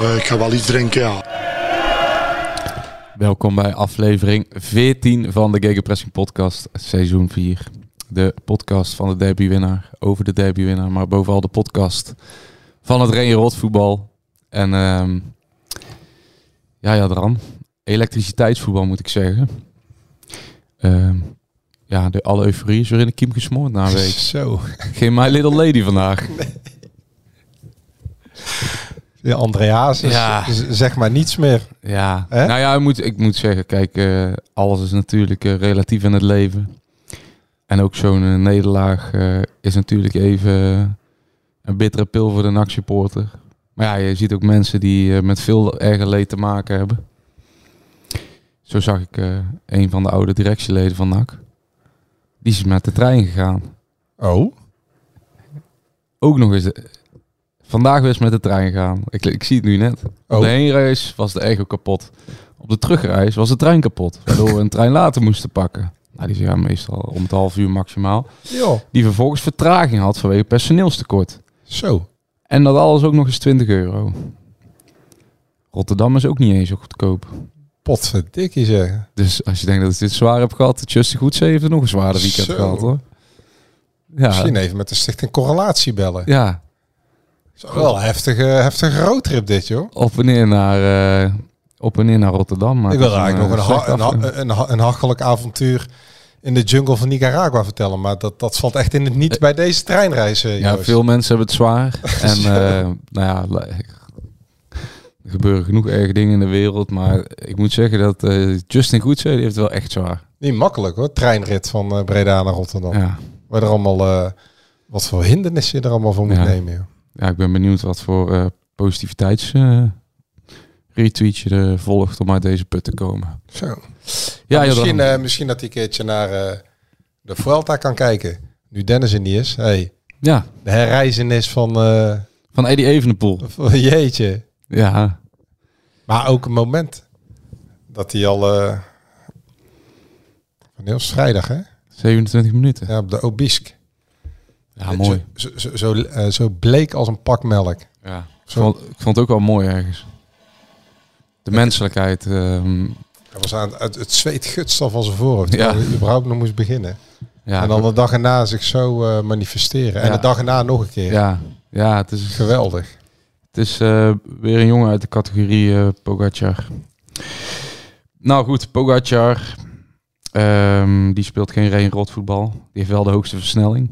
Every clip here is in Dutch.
Eh, ik ga wel iets drinken, ja. Welkom bij aflevering 14 van de Gegenpressing Podcast, seizoen 4. De podcast van de derbywinnaar, over de derbywinnaar, maar bovenal de podcast van het Reen Rot voetbal. En ehm ja, ja, dan elektriciteitsvoetbal moet ik zeggen. Ehm, ja, de, alle euforie is weer in de kiem gesmoord na een week. Zo. Geen My Little Lady vandaag. Ja, Andreas, is- Ja. is- zeg maar niets meer. Ja, Hè? nou ja, ik moet, ik moet zeggen, kijk, eh, alles is natuurlijk eh, relatief in het leven. En ook zo'n eh, nederlaag is natuurlijk even een bittere pil voor de NAC-supporter. Maar ja, je ziet ook mensen die met veel erger leed te maken hebben. Zo zag ik een van de oude directieleden van NAC. Die is met de trein gegaan. Oh? Ook nog eens... Vandaag weer eens met de trein gegaan. Ik, ik zie het nu net. Op Oh. de heenreis was de ego kapot. Op de terugreis was de trein kapot. Waardoor we een trein later moesten pakken. Nou, die zijn meestal om het half uur maximaal. Joh. Die vervolgens vertraging had vanwege personeelstekort. Zo. En dat alles ook nog eens 20 euro. Rotterdam is ook niet eens zo goedkoop. Potverdikkie zeggen. Dus als je denkt dat ik dit zwaar heb gehad, het Justin Goed heeft nog een zwaarder weekend Zo. gehad hoor. Ja, Misschien even met de stichting Correlatie bellen. ja, Zo, Wel een heftige, heftige roadtrip dit, joh. op en neer naar, eh, op en neer naar Rotterdam. Maar ik wil eigenlijk nog een, eh, ha een, ha- een, ha- een hachelijk avontuur in de jungle van Nicaragua vertellen. Maar dat, dat valt echt in het niet bij deze treinreis, eh, Ja, veel mensen hebben het zwaar. en eh, nou ja, er gebeuren genoeg erge dingen in de wereld. Maar ik moet zeggen dat eh, Justin Goedzee heeft het wel echt zwaar. Niet makkelijk, hoor. Treinrit van eh, Breda naar Rotterdam. Ja. Waar er allemaal... eh, wat voor hindernissen je er allemaal voor moet Ja. nemen, joh. Ja, ik ben benieuwd wat voor eh positiviteits eh, retweetje er volgt om uit deze put te komen. Zo. Ja, Ja, ja, misschien, eh, misschien dat hij een keertje naar eh, de Vuelta kan kijken. Nu Dennis er niet is. Hey, ja, de herreizenis van, eh, van Eddie Evenepoel. van jeetje. Ja, Maar ook een moment dat hij al... eh was het? vrijdag, hè? 27 minuten. Ja, op de Obisk. Ja, mooi. Zo, zo, zo, eh, zo bleek als een pak melk. Ja. Ik, Zo. vond, ik vond het ook wel mooi ergens. De menselijkheid. ehm, Hij was aan het, het zweet gutst al van zijn voorhoofd. Ja. Hij überhaupt nog moest beginnen. ja, en dan de dag erna zich zo eh, manifesteren. En de dag erna nog een keer. ja, ja, het is Geweldig. Het is eh, weer een jongen uit de categorie eh Pogacar. Nou goed, Pogacar. Ehm, die speelt geen reen rot voetbal. Die heeft wel de hoogste versnelling.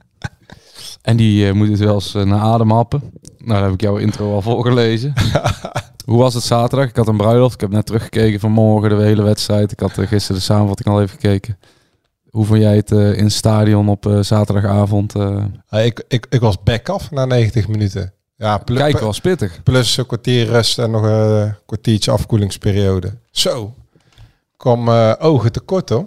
en die eh, moet het wel eens eh, naar adem happen. Nou, daar heb ik jouw intro al voorgelezen. Hoe was het zaterdag? Ik had een bruiloft. Ik heb net teruggekeken vanmorgen de hele wedstrijd. Ik had eh, gisteren de samenvatting al even gekeken. Hoe vond jij het in het stadion op zaterdagavond? ik, ik, ik was back af na 90 minuten. Ja, pl- was pittig. plus een kwartier rust en nog een kwartiertje afkoelingsperiode. Zo. Kwam eh, ogen tekort hoor.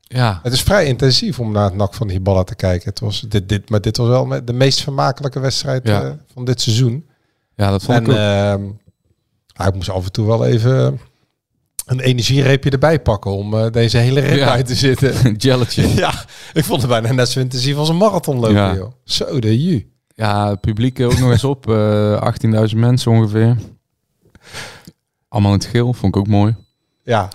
Ja, Het is vrij intensief om naar het nak van die ballen te kijken. Het was dit, dit, maar dit was wel de meest vermakelijke wedstrijd Ja. eh, van dit seizoen. ja dat vond En ik ook. ehm, ik moest af en toe wel even een energiereepje erbij pakken om eh, deze hele rit Ja. uit te zitten. Een jelletje. ja, ik vond het bijna net zo intensief als een marathon lopen, Ja. joh. Zo, de ju. Ja, het publiek ook nog eens op. eh 18.000 mensen ongeveer. Allemaal in het geel, vond ik ook mooi. Ja,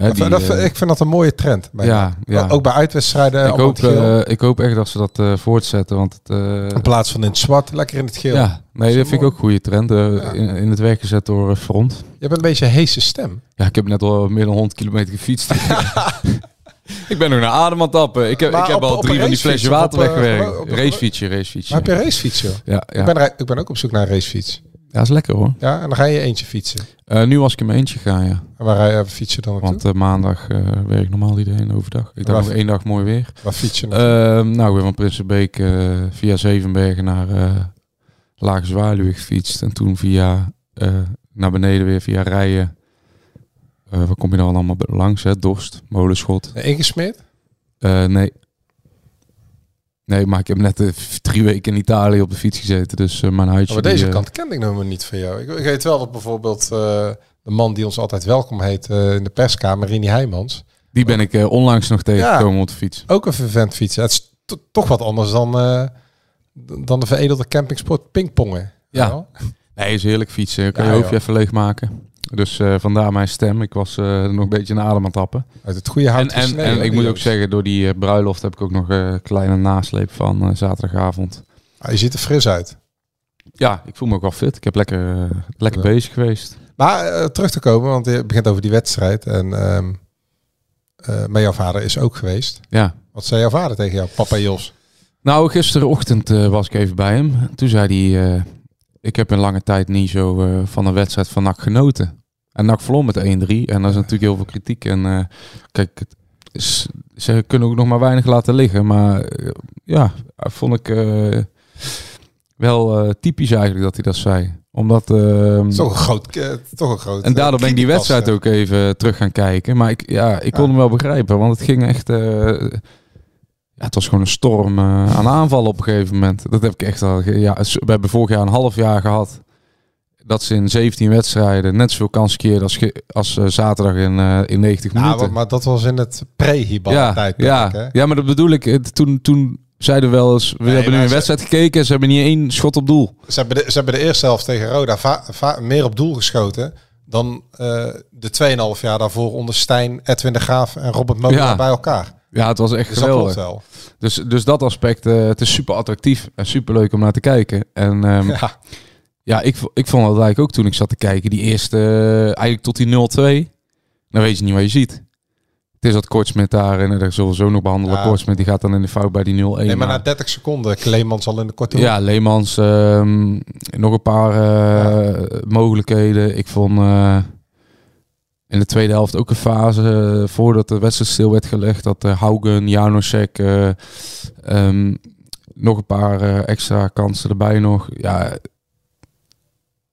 Hè, Dat- die, dat- eh, ik vind dat een mooie trend. ja. Ook bij uitwedstrijden. ik, hoop, eh, ik hoop echt dat ze dat eh, voortzetten. Want het, in plaats van in het zwart, lekker in het geel. ja, nee, dat vind ik ook een goede trend. Ja. in, in het werk gezet door Front. Je hebt een beetje een heese stem. Ja, ik heb net al meer dan 100 kilometer gefietst. ik ben nog naar adem aan het tappen. Ik heb, Maar ik heb op- al drie van die flesje water weggewerkt. racefietsje, racefietsje. Maar heb je een racefiets, joh? Ja, ja. Ik, ben, ik ben ook op zoek naar een racefiets. Ja, is lekker hoor. Ja, en dan ga je eentje fietsen. Eh, nu was ik in mijn eentje gaan, ja. En waar rij je fiets je dan naartoe? Want eh, maandag eh werk ik normaal iedereen overdag. Ik dacht nog één dag mooi weer. waar fiets je naartoe? Ehm, nou, ik ben van Prinsenbeek via Zevenbergen naar Lage Zwaluwe gefietst. En toen via naar beneden weer via Rijen. Waar kom je dan allemaal langs? Hè? Dorst, Molenschot. Ingesmeerd? Nee. Nee, maar ik heb net eh, drie weken in Italië op de fiets gezeten. Dus eh, mijn huidje... Oh, maar deze die, eh, kant kende ik nog maar niet van jou. Ik, ik weet wel dat bijvoorbeeld de man die ons altijd welkom heet in de perskamer, Rini Heijmans, Die ben ik onlangs nog tegengekomen op de fiets. ook een vervent fietsen. Het is to- toch wat anders dan, dan de veredelde campingsport pingpongen. Ja. Nee, is heerlijk fietsen. Kan Ja, je hoofdje joh. even leegmaken. Dus eh, vandaar mijn stem. Ik was eh, nog een beetje in adem aan het tappen. Uit het goede hout En, en, en ik moet ook zeggen, door die eh, bruiloft heb ik ook nog een kleine nasleep van zaterdagavond. Ah, je ziet er fris uit. Ja, ik voel me ook wel fit. Ik heb lekker, lekker Ja. bezig geweest. Maar terug te komen, want je begint over die wedstrijd. En ehm eh, maar jouw vader is ook geweest. Ja. Wat zei jouw vader tegen jou, papa Jos? Nou, gisterochtend was ik even bij hem. Toen zei hij, ik heb in lange tijd niet zo van een wedstrijd van NAC genoten. En NAC verloor met 1-3. En daar is natuurlijk heel veel kritiek. En eh, kijk, het is, ze kunnen ook nog maar weinig laten liggen. Maar eh, ja, vond ik eh, wel typisch eigenlijk dat hij dat zei. Omdat... ehm, Toch een groot... toch een groot En daardoor ben ik die wedstrijd ook even terug gaan kijken. Maar ik, ja, ik kon Ja. hem wel begrijpen. Want het ging echt... ja, het was gewoon een storm aan aanvallen op een gegeven moment. Dat heb ik echt al... Ja, we hebben vorig jaar een half jaar gehad. Dat ze in 17 wedstrijden net zoveel kans keerden als, als eh, zaterdag in, eh, in 90 Ja, minuten. maar, maar dat was in het pre-hibal ja, ja, ja, maar dat bedoel ik. Het- Toen, toen zeiden we wel eens... We Nee, hebben nu een ze- wedstrijd gekeken en ze hebben niet één schot op doel. Ze, hebben de, ze hebben de eerste helft tegen Roda va- va- meer op doel geschoten dan eh de 2,5 jaar daarvoor onder Stijn, Edwin de Graaf en Robert Molenaar Ja. bij elkaar. Ja, het was echt Dus geweldig. wel. Dus, dus dat aspect, het is super attractief en super leuk om naar te kijken. En ehm, ja, Ja. ik, ik vond het eigenlijk ook toen ik zat te kijken, die eerste, eh, eigenlijk tot die 0-2, dan weet je niet wat je ziet. Het is dat Kortsmit daar, en daar zullen we zo nog behandelen. Ja. Kortsmit die gaat dan in de fout bij die 0-1. Nee, maar na maar- 30 seconden, Kleemans al in de korte ja, Leemans, ehm, nog een paar eh, mogelijkheden. Ik vond eh, in de tweede helft ook een fase voordat de wedstrijd stil werd gelegd. Dat Haugen, Janosek, eh, ehm, nog een paar extra kansen erbij nog. Ja,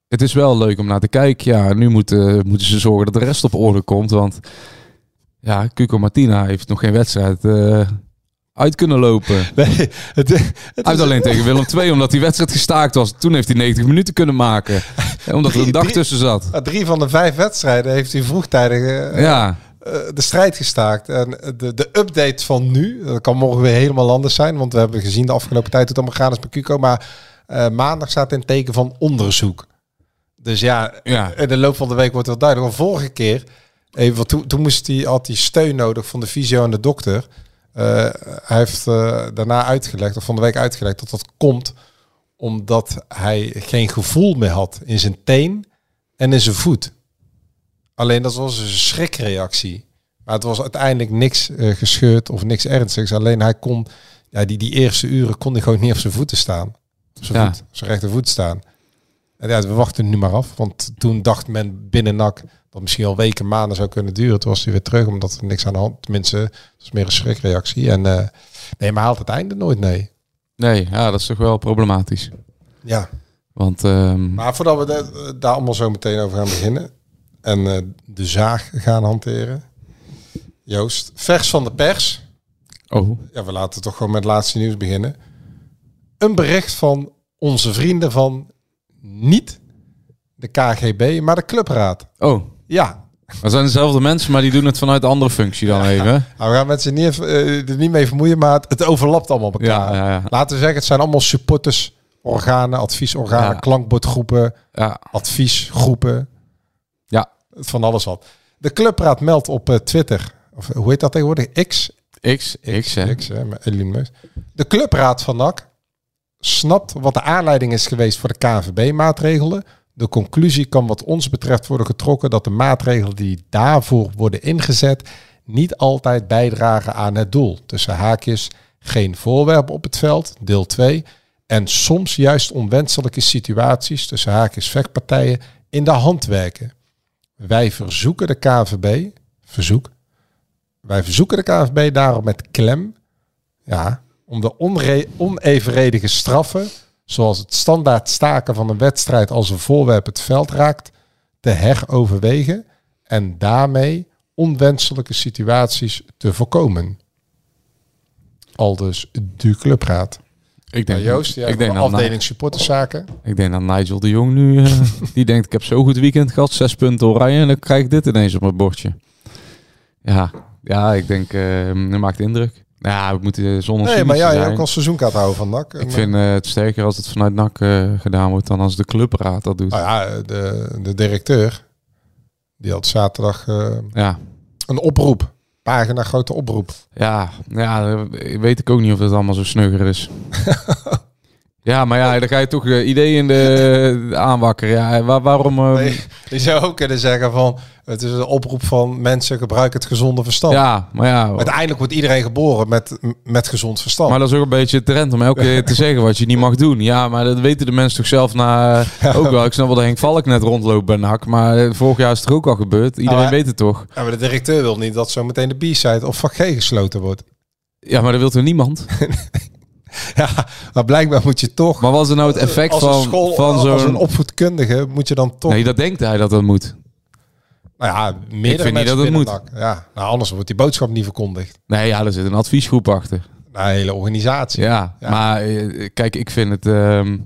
het is wel leuk om naar te kijken. Ja, nu moeten, moeten ze zorgen dat de rest op orde komt. Want ja, Cuco Martina heeft nog geen wedstrijd eh, uit kunnen lopen. Nee, het, het heeft alleen tegen Willem II, omdat die wedstrijd gestaakt was. Toen heeft hij 90 minuten kunnen maken. En omdat er een dag Drie- tussen zat. Ah, Drie van de vijf wedstrijden heeft hij vroegtijdig eh, Ja, eh, de strijd gestaakt. En de, de update van nu, dat kan morgen weer helemaal anders zijn. Want we hebben gezien de afgelopen tijd hoe het allemaal gaat is met Cuco. Maar maandag staat in het teken van onderzoek. Dus ja, Ja. in de loop van de week wordt het wel duidelijk. Want vorige keer, even, want toen, toen moest hij, had hij steun nodig van de fysio en de dokter. Eh, hij heeft eh, daarna uitgelegd, of van de week uitgelegd, dat dat komt omdat hij geen gevoel meer had in zijn teen en in zijn voet. Alleen dat was een schrikreactie. Maar het was uiteindelijk niks eh, gescheurd of niks ernstigs. Alleen hij kon, ja, die, die eerste uren kon hij gewoon niet op zijn voeten staan. Op zijn, Ja. voet, op zijn rechtervoet staan. En ja, we wachten nu maar af. Want toen dacht men binnen NAC dat misschien al weken, maanden zou kunnen duren. Toen was hij weer terug, omdat er niks aan de hand. Tenminste, het is meer een schrikreactie. En eh, nee, maar haalt het einde nooit, nee. nee, ja, dat is toch wel problematisch. Ja. Want ehm, Maar voordat we da- daar allemaal zo meteen over gaan beginnen en eh, de zaag gaan hanteren. Joost, vers van de pers. oh, Ja, we laten toch gewoon met het laatste nieuws beginnen. Een bericht van onze vrienden van niet de KGB, maar de clubraad. oh. Ja, Dat zijn dezelfde mensen, maar die doen het vanuit een andere functie dan even. hè? nou, we gaan mensen niet even, eh, er niet mee vermoeien, maar het, het overlapt allemaal elkaar. Ja, ja, ja. Laten we zeggen, het zijn allemaal supporters, organen, adviesorganen, Ja. klankbordgroepen, ja. adviesgroepen. Ja. Van alles wat. De clubraad meldt op eh, Twitter, of hoe heet dat tegenwoordig? X? X, X, hè. X, hè, Meus. De clubraad van NAC snapt wat de aanleiding is geweest voor de KNVB-maatregelen. De conclusie kan wat ons betreft worden getrokken dat de maatregelen die daarvoor worden ingezet niet altijd bijdragen aan het doel. Tussen haakjes geen voorwerp op het veld, deel 2. En soms juist onwenselijke situaties tussen haakjes vechtpartijen in de hand werken. Wij verzoeken de KNVB, verzoek, wij verzoeken de KNVB daarom met klem ja, om de onevenredige straffen, zoals het standaard staken van een wedstrijd als een voorwerp het veld raakt, te heroverwegen en daarmee onwenselijke situaties te voorkomen. Al dus de clubraad. Ik Nou, denk, Joost, ja, ik, denk de afdeling supporterszaken. ik denk dat Nigel de Jong nu, eh, die denkt ik heb zo'n goed weekend gehad, zes punten oranje en dan krijg ik dit ineens op mijn bordje. Ja, ja ik denk, eh dat maakt indruk. Ja, we moeten zonder Nee, maar jij zijn. ook als seizoenkaart houden van NAC. Ik vind eh, het sterker als het vanuit NAC eh, gedaan wordt dan als de clubraad dat doet. Nou ja, de, de directeur, die had zaterdag eh, Ja, een oproep. Pagina grote oproep. ja, ja, eh, weet ik ook niet of het allemaal zo snugger is. ja, maar ja, dan ga je toch eh, ideeën in de, aanwakkeren. Ja, waar, waarom... eh, Nee, je zou ook kunnen zeggen van, het is een oproep van mensen gebruiken het gezonde verstand. Ja, maar ja, Uiteindelijk wordt iedereen geboren met, met gezond verstand. Maar dat is ook een beetje trend om elke keer te zeggen wat je niet mag doen. Ja, maar dat weten de mensen toch zelf na ook wel. Ik snap wel dat Henk Valk net rondloopt bij NAC. Maar eh, vorig jaar is het er ook al gebeurd. Iedereen Ah, weet het toch? Ja, maar de directeur wil niet dat zo meteen de B-side of vak G gesloten wordt. Ja, maar dat wil toch niemand? Ja, maar blijkbaar moet je toch... Maar was er nou het effect als van, school, van als een zo'n... opvoedkundige moet je dan toch... Nee, dat denkt hij dat dat moet. nou ja, meerdere vind niet dat het moet. Ja, nou anders wordt die boodschap niet verkondigd. Nee, ja, er zit een adviesgroep achter. Nou, een hele organisatie. Ja, Ja. maar eh, kijk, ik vind het... ehm,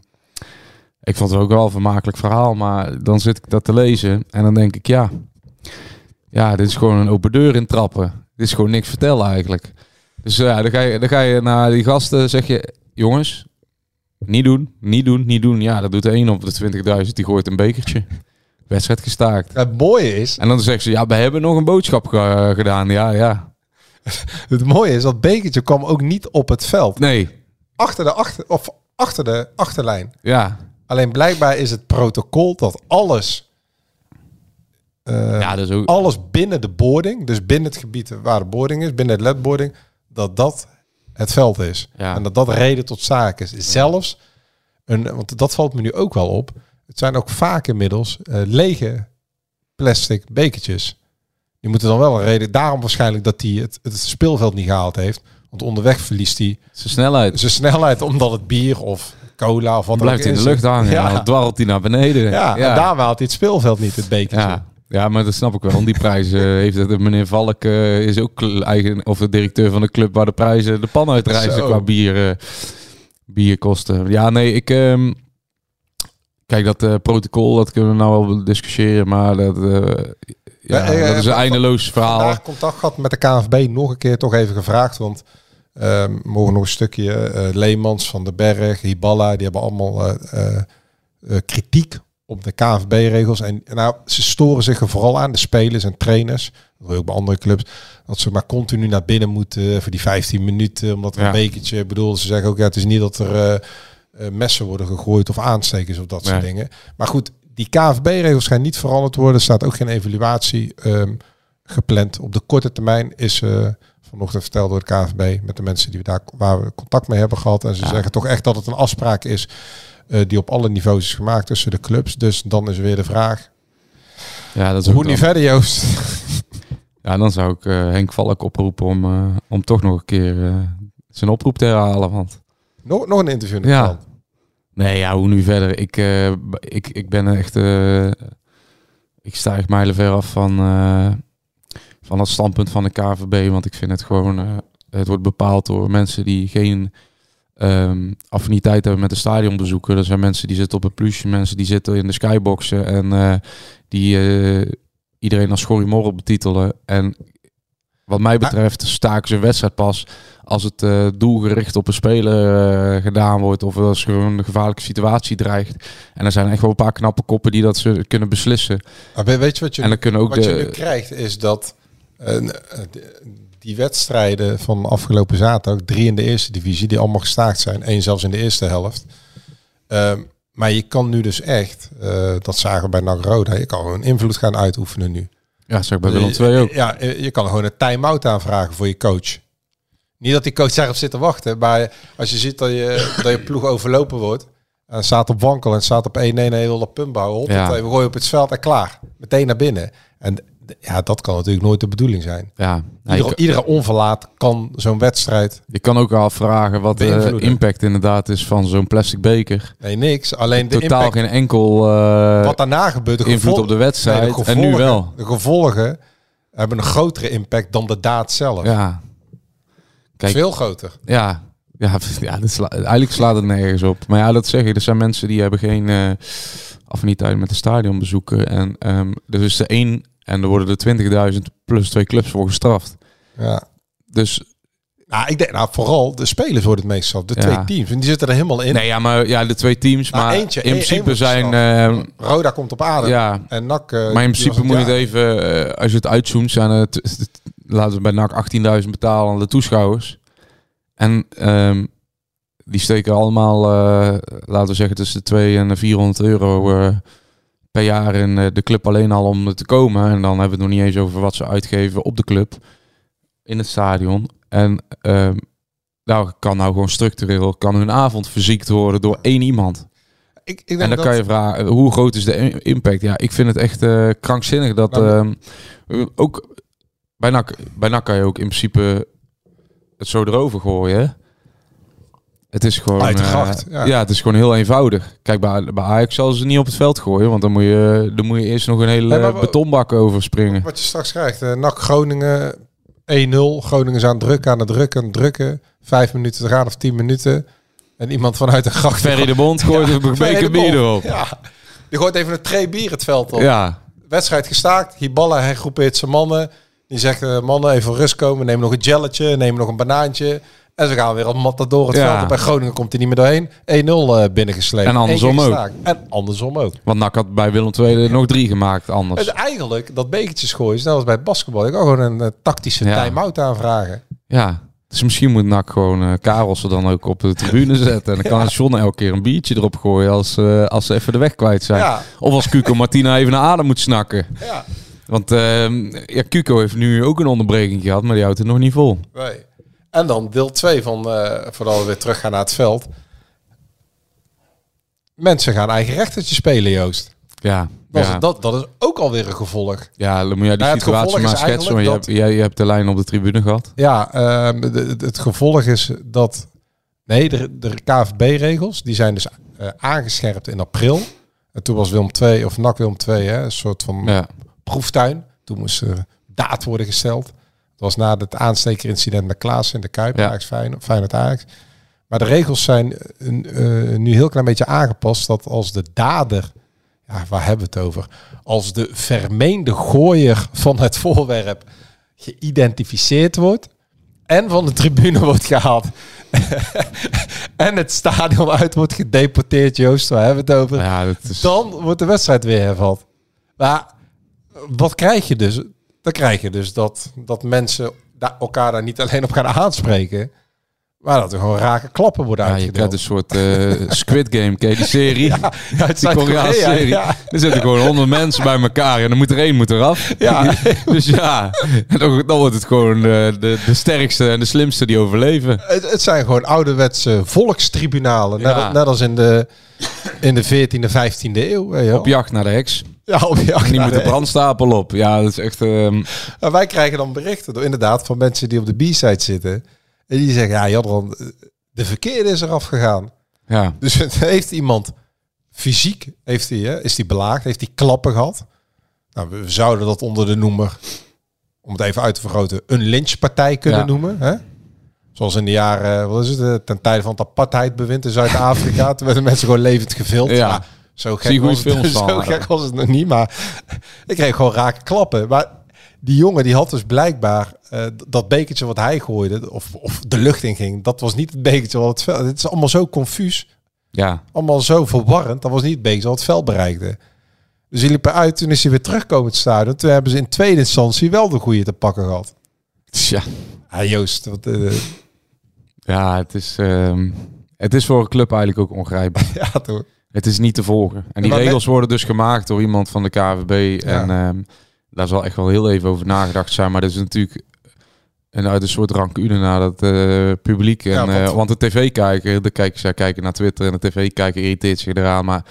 ik vond het ook wel een vermakelijk verhaal, maar dan zit ik dat te lezen en dan denk ik, ja... Ja, dit is gewoon een open deur in trappen. Dit is gewoon niks vertellen eigenlijk. Dus ja, dan ga je, dan ga je naar die gasten zeg je... Jongens, niet doen, niet doen, niet doen. Ja, dat doet de een op de 20.000, die gooit een bekertje. Wedstrijd gestaakt. Het mooie is, En dan zeggen ze, ja, we hebben nog een boodschap ge- gedaan. Ja, ja. het mooie is dat bekertje kwam ook niet op het veld. Nee, Achter de, achter, of achter de achterlijn. ja. Alleen blijkbaar is het protocol dat alles, eh, Ja, is ook... alles binnen de boarding, dus binnen het gebied waar de boarding is, binnen het ledboarding, dat dat het veld is. Ja. En dat dat reden tot zaken is. Zelfs, een, want dat valt me nu ook wel op, het zijn ook vaak inmiddels eh, lege plastic bekertjes. Die moeten dan wel een reden, daarom waarschijnlijk dat hij het, het speelveld niet gehaald heeft. Want onderweg verliest hij Zijn snelheid. zijn snelheid omdat het bier of cola of wat dan blijft ook in de lucht hangen. Ja. Dan dwarrelt hij naar beneden. ja, ja. en daar haalt hij het speelveld niet, het bekertje. ja. Ja, maar dat snap ik wel. Die prijzen heeft het. Meneer Valk eh, is ook eigen, of de directeur van de club waar de prijzen de pan uitreizen qua bier, eh, bierkosten. Ja, nee, ik. ehm, kijk, dat eh, protocol, dat kunnen we nou wel discussiëren, maar dat, eh, ja, eh, dat is een eindeloos verhaal. Vandaag contact gehad met de KNVB, nog een keer toch even gevraagd. Want ehm, mogen nog een stukje eh Leemans van de Berg, Hiballa, die hebben allemaal eh, eh, eh, kritiek op de KNVB-regels. En nou, ze storen zich er vooral aan, de spelers en trainers. Dat ook bij andere clubs. Dat ze maar continu naar binnen moeten voor die 15 minuten. Omdat er Ja. een bekertje, bedoel, ze zeggen ook, ja, het is niet dat er eh, eh, messen worden gegooid of aanstekers of dat soort dingen. Maar goed, die KNVB-regels gaan niet veranderd worden. Er staat ook geen evaluatie ehm, gepland. Op de korte termijn is eh, vanochtend verteld door de KNVB met de mensen die we daar waar we contact mee hebben gehad. En ze Ja. zeggen toch echt dat het een afspraak is eh, die op alle niveaus is gemaakt tussen de clubs. Dus dan is weer de vraag. Ja, dat is Hoe nu verder, Joost? Ja, dan zou ik eh, Henk Valk oproepen om, eh, om toch nog een keer eh, zijn oproep te herhalen. Want nog, nog een interview Ja. krant. Nee, ja, hoe nu verder? Ik, eh, ik, ik ben echt... eh, ik sta echt mijlenver af van, eh, van het standpunt van de KVB. Want ik vind het gewoon... eh, het wordt bepaald door mensen die geen ehm, affiniteit hebben met de stadionbezoeken. Er zijn mensen die zitten op een plusje, mensen die zitten in de skyboxen. En eh, die eh, iedereen als schorrimorrel betitelen. En wat mij betreft staken ze een wedstrijd pas als het eh, doelgericht op een speler gedaan wordt of als er een gevaarlijke situatie dreigt. En er zijn echt wel een paar knappe koppen die dat ze kunnen beslissen. Maar we- weet je wat je, En dan kunnen ook wat je nu krijgt, is dat eh, die wedstrijden van afgelopen zaterdag, drie in de eerste divisie, die allemaal gestaakt zijn, één zelfs in de eerste helft. Ehm, maar je kan nu dus echt, eh, dat zagen we bij NAC Roda, je kan gewoon invloed gaan uitoefenen nu. Ja, zeg bij Willem II ook. Ja, eh, je kan gewoon een time-out aanvragen voor je coach. Niet dat die coach daarop zit te wachten, maar als je ziet dat je, dat je ploeg overlopen wordt, en staat op wankel en staat op 1-1 en je wil dat punt bouwen, op, Ja. we gooien op het veld en klaar. Meteen naar binnen. En ja, dat kan natuurlijk nooit de bedoeling zijn. Ja, Nou, Iedere, kan- iedere onverlaat kan zo'n wedstrijd, je kan ook afvragen wat de impact inderdaad is van zo'n plastic beker. nee niks, alleen de Totaal impact, geen enkel eh, wat daarna gebeurt, de invloed op de wedstrijd. nee, de en nu gevolgen- wel. De gevolgen hebben een grotere impact dan de daad zelf. Ja. Kijk, Veel groter. Ja, ja, ja sla- eigenlijk slaat het nergens op. Maar ja, dat zeg ik. Er zijn mensen die hebben geen eh affiniteit met de stadion bezoeken. En ehm er is er één en er worden er 20.000 plus twee clubs voor gestraft. Ja. Dus Nou, ik denk, nou, vooral de spelers worden het meestal. De Ja. twee teams. En die zitten er helemaal in. nee, ja, maar ja, de twee teams. Nou, maar eentje, in principe zijn. ehm, Roda komt op adem. ja, En NAC... eh, maar in principe moet je het even, eh, als je het uitzoomt, zijn het, laten we bij NAC 18.000 betalen aan de toeschouwers. En ehm, die steken allemaal, eh, laten we zeggen, tussen de 2 en de 400 euro per jaar in eh, de club alleen al om te komen. En dan hebben we het nog niet eens over wat ze uitgeven op de club, in het stadion. En ehm nou kan nou gewoon structureel, kan hun avond verziekt worden door één iemand. Ik, ik denk En dan dat, kan je vragen, hoe groot is de impact? Ja, ik vind het echt eh, krankzinnig dat ehm, ook bij NAC, bij NAC kan je ook in principe het zo erover gooien. Het is gewoon, Uit de eh, gracht, ja. ja. het is gewoon heel eenvoudig. Kijk, bij, bij Ajax zal ze niet op het veld gooien, want dan moet je, dan moet je eerst nog een hele Nee, betonbak overspringen. Wat je straks krijgt. eh NAC Groningen 1-0. Groningen is aan het drukken, aan het drukken, aan het drukken. Vijf minuten te gaan of tien minuten. En iemand vanuit de gracht... Ferry de Bond gooit een Ferry de beker bier erop. Ja. Die gooit even een tray bier het veld op. Ja, Wedstrijd gestaakt. Hiballa hergroepeert zijn mannen. Die zegt, eh, mannen, even rust komen. Neem nog een jelletje, neem nog een banaantje. En ze gaan weer op matador het Ja. veld op. Groningen komt hij niet meer doorheen. 1-0 eh, binnengesleept. En andersom ook. En andersom ook. want NAC had bij Willem II nog drie gemaakt anders. Dus eigenlijk, dat bekertjes gooien, is net als bij basketbal. Ik kan gewoon een eh, tactische Ja. time-out aanvragen. Ja, dus misschien moet NAC gewoon eh Karels er dan ook op de tribune zetten. En dan kan John elke keer een biertje erop gooien als, als ze even de weg kwijt zijn. Ja. Of als Cuco Martina even naar adem moet snakken. Ja. Want ehm ja, Cuco heeft nu ook een onderbreking gehad, maar die houdt het nog niet vol. Nee. En dan deel 2 van, eh voordat we weer terug gaan naar het veld. Mensen gaan eigen rechtertje spelen, Joost. Ja, Dat, ja. is, dat, dat is ook alweer een gevolg. ja dan moet jij die Nou, situatie maar schetsen. Eigenlijk je, je hebt de lijn op de tribune gehad. Ja, ehm, de- het gevolg is dat... Nee, de, de KVB-regels, die zijn dus eh, aangescherpt in april. En toen was Willem 2 of NAC Willem 2, hè, een soort van Ja, proeftuin. Toen moest er daad worden gesteld. Dat was na het aanstekerincident met Klaas in de Kuip. Ja. Ajax Feyenoord, Feyenoord Ajax. Maar de regels zijn eh, eh, nu heel klein beetje aangepast. Dat als de dader, ja, waar hebben we het over? Als de vermeende gooier van het voorwerp geïdentificeerd wordt en van de tribune wordt gehaald en het stadion uit wordt gedeporteerd, Joost, waar hebben we het over? ja dat is... Dan wordt de wedstrijd weer hervat. Maar wat krijg je dus? Dan krijg je dus dat, dat mensen da- elkaar daar niet alleen op gaan aanspreken, maar dat er gewoon rake klappen worden Ja, je uitgedeeld. krijgt een soort eh, Squid Game, ken je die serie? ja, uit Die Koreaanse serie. Ja, Er zitten gewoon honderd mensen bij elkaar en dan moet er één moet eraf. Ja. dus ja, dan, dan wordt het gewoon eh, de, de sterkste en de slimste die overleven. het, het zijn gewoon ouderwetse volkstribunalen. Net, als- net als in de, in de 14e, 15e eeuw. je. Op jacht naar de heks. Ja, op Die naar moet de brandstapel op. Ja, dat is echt... Maar wij krijgen dan berichten door, inderdaad van mensen die op de B-side zitten. En die zeggen, ja Jadran, de verkeerde is eraf gegaan. ja. Dus het heeft iemand fysiek, heeft hij, hè, is die belaagd, heeft hij klappen gehad. Nou, we zouden dat onder de noemer, om het even uit te vergroten, een lynchpartij kunnen Ja. noemen. Hè? Zoals in de jaren, wat is het, eh, ten tijde van het apartheidbewind in Zuid-Afrika. toen werden mensen gewoon levend gevild. Ja. Maar zo Zie gek, was het, zo gek was het nog niet, maar ik kreeg gewoon rake klappen. Maar die jongen die had dus blijkbaar eh, dat bekertje wat hij gooide, of, of de lucht in ging, dat was niet het bekertje wat het veld. Het is allemaal zo confuus, Ja, allemaal zo verwarrend. Dat was niet het bekertje wat het veld bereikte. Dus die liepen uit, toen is hij weer teruggekomen het stadion. Toen hebben ze in tweede instantie wel de goede te pakken gehad. tja. Ja, Joost, wat, eh, Ja, het is, ehm, het is voor een club eigenlijk ook ongrijpbaar. ja, toch. Het is niet te volgen. En die regels worden dus gemaakt door iemand van de KVB. En ehm, daar zal echt wel heel even over nagedacht zijn. Maar dat is natuurlijk een, uit een soort rancune naar het eh, publiek. En, Ja, want- eh, want de tv-kijker, de kijkers zij kijken naar Twitter en de tv-kijker irriteert zich eraan. Maar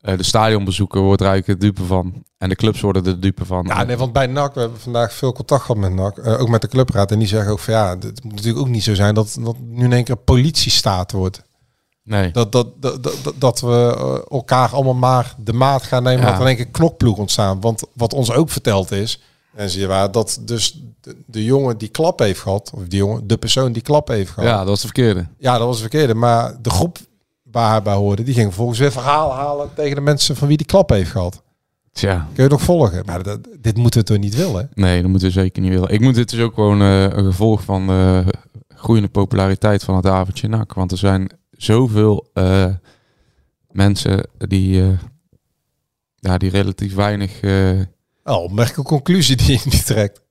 eh, de stadionbezoeker wordt er eigenlijk het dupe van. En de clubs worden er dupe van. Ja, nee, want bij NAC, we hebben vandaag veel contact gehad met NAC, ook met de clubraad. En die zeggen ook van ja, het moet natuurlijk ook niet zo zijn dat, dat nu in één keer politiestaat wordt. Nee. Dat, dat, dat, dat, dat we eh, elkaar allemaal maar de maat gaan nemen. Ja. Dat er één keer knokploeg ontstaan. Want wat ons ook verteld is, en zie je waar, dat dus de, de jongen die klap heeft gehad, of die jongen, de persoon die klap heeft gehad. ja, dat was de verkeerde. Ja, dat was het verkeerde. Maar de groep waar hij bij hoorde, die ging vervolgens weer verhaal halen tegen de mensen van wie die klap heeft gehad. Tja. Kun je nog volgen? Maar dat, dit moeten we toch niet willen? Nee, dat moeten we zeker niet willen. Ik moet dit is ook gewoon eh, een gevolg van de groeiende populariteit van het avondje NAC. Want er zijn zoveel eh, mensen die, eh, ja, die relatief weinig... eh, Oh, opmerkelijke conclusie die je nu trekt.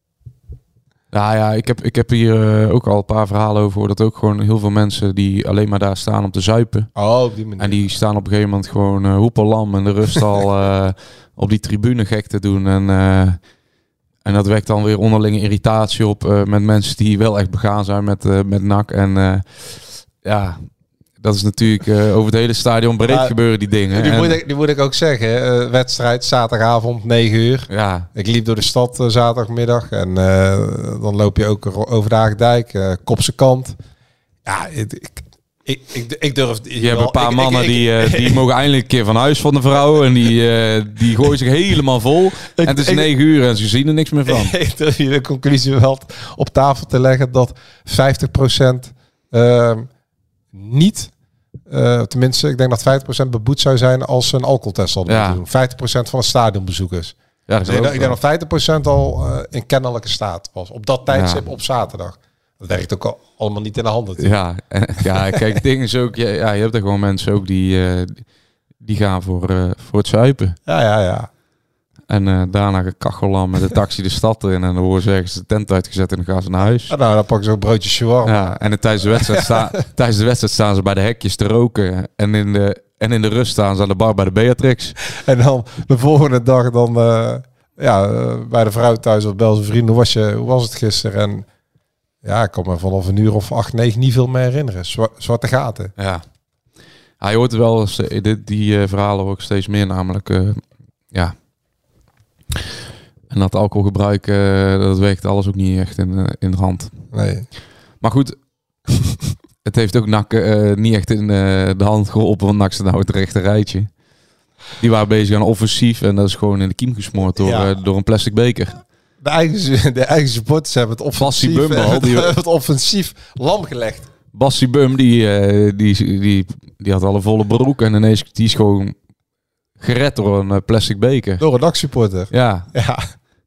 nou ja, ik heb, ik heb hier ook al een paar verhalen over. Dat ook gewoon heel veel mensen die alleen maar daar staan om te zuipen. Oh, op die manier. En die staan op een gegeven moment gewoon uh, hoepelam in de rust al op die tribune gek te doen. En, en dat wekt dan weer onderlinge irritatie op met mensen die wel echt begaan zijn met, met NAC. En ja, dat is natuurlijk eh, over het hele stadion breed gebeuren die dingen. Die, En- moet ik, die moet ik ook zeggen. eh, wedstrijd zaterdagavond 9 uur. ja, Ik liep door de stad eh, zaterdagmiddag. En dan loop je ook over de Haagdijk, Kopse kant. Ja, ik, ik, ik, ik, ik durf... je hebt een paar mannen die, die mogen eindelijk een keer van huis van de vrouw. En die, die gooien zich helemaal vol. en het is ik- negen uur en ze zien er niks meer van. ik durf je de conclusie wel op tafel te leggen dat 50% ehm niet... eh, tenminste, ik denk dat 50% beboet zou zijn als ze een alcoholtest hadden Ja. moeten doen. 50% van de stadionbezoekers. Ja, dat Dus ik, denk- dat 50% al eh, in kennelijke staat was. Op dat tijdstip Ja. op zaterdag. Dat werkt ook al, allemaal niet in de handen. Ja, en- ja, kijk, het ding is ook, ja, ja, je hebt er gewoon mensen ook die, eh, die gaan voor, eh, voor het zuipen. Ja, ja, ja. En eh, daarna gekachellam met de taxi de stad in. En dan worden ze ergens de tent uitgezet en dan gaan ze naar huis. Ah, nou, dan pakken ze ook broodje shawarma. Ja, en tijdens de, wedstrijd sta, tijdens de wedstrijd staan ze bij de hekjes te roken. En in de, en in de rust staan ze aan de bar bij de Beatrix. En dan de volgende dag dan eh, ja, eh, bij de vrouw thuis of bel zijn vrienden. Hoe was, je, hoe was het gisteren? En ja, ik kan me vanaf een uur of acht, negen niet veel meer herinneren. Zwa- zwarte gaten. Ja. Hij hoort wel die, die verhalen ook steeds meer namelijk. ja. En dat alcoholgebruik, eh, dat werkt alles ook niet echt in, eh, in de hand. Nee. Maar goed, het heeft ook NAC eh, niet echt in de hand geholpen, want NAC staat nou het rechte rijtje. Die waren bezig aan offensief en dat is gewoon in de kiem gesmoord door, Ja. door een plastic beker. De eigen, de eigen supporters hebben het offensief, Bumbal, die- het offensief lam gelegd. Bassie Bum, die, die, die, die had al een volle broek en ineens die is gewoon gered door een eh, plastic beker. Door een NAC-supporter. Ja, Ja.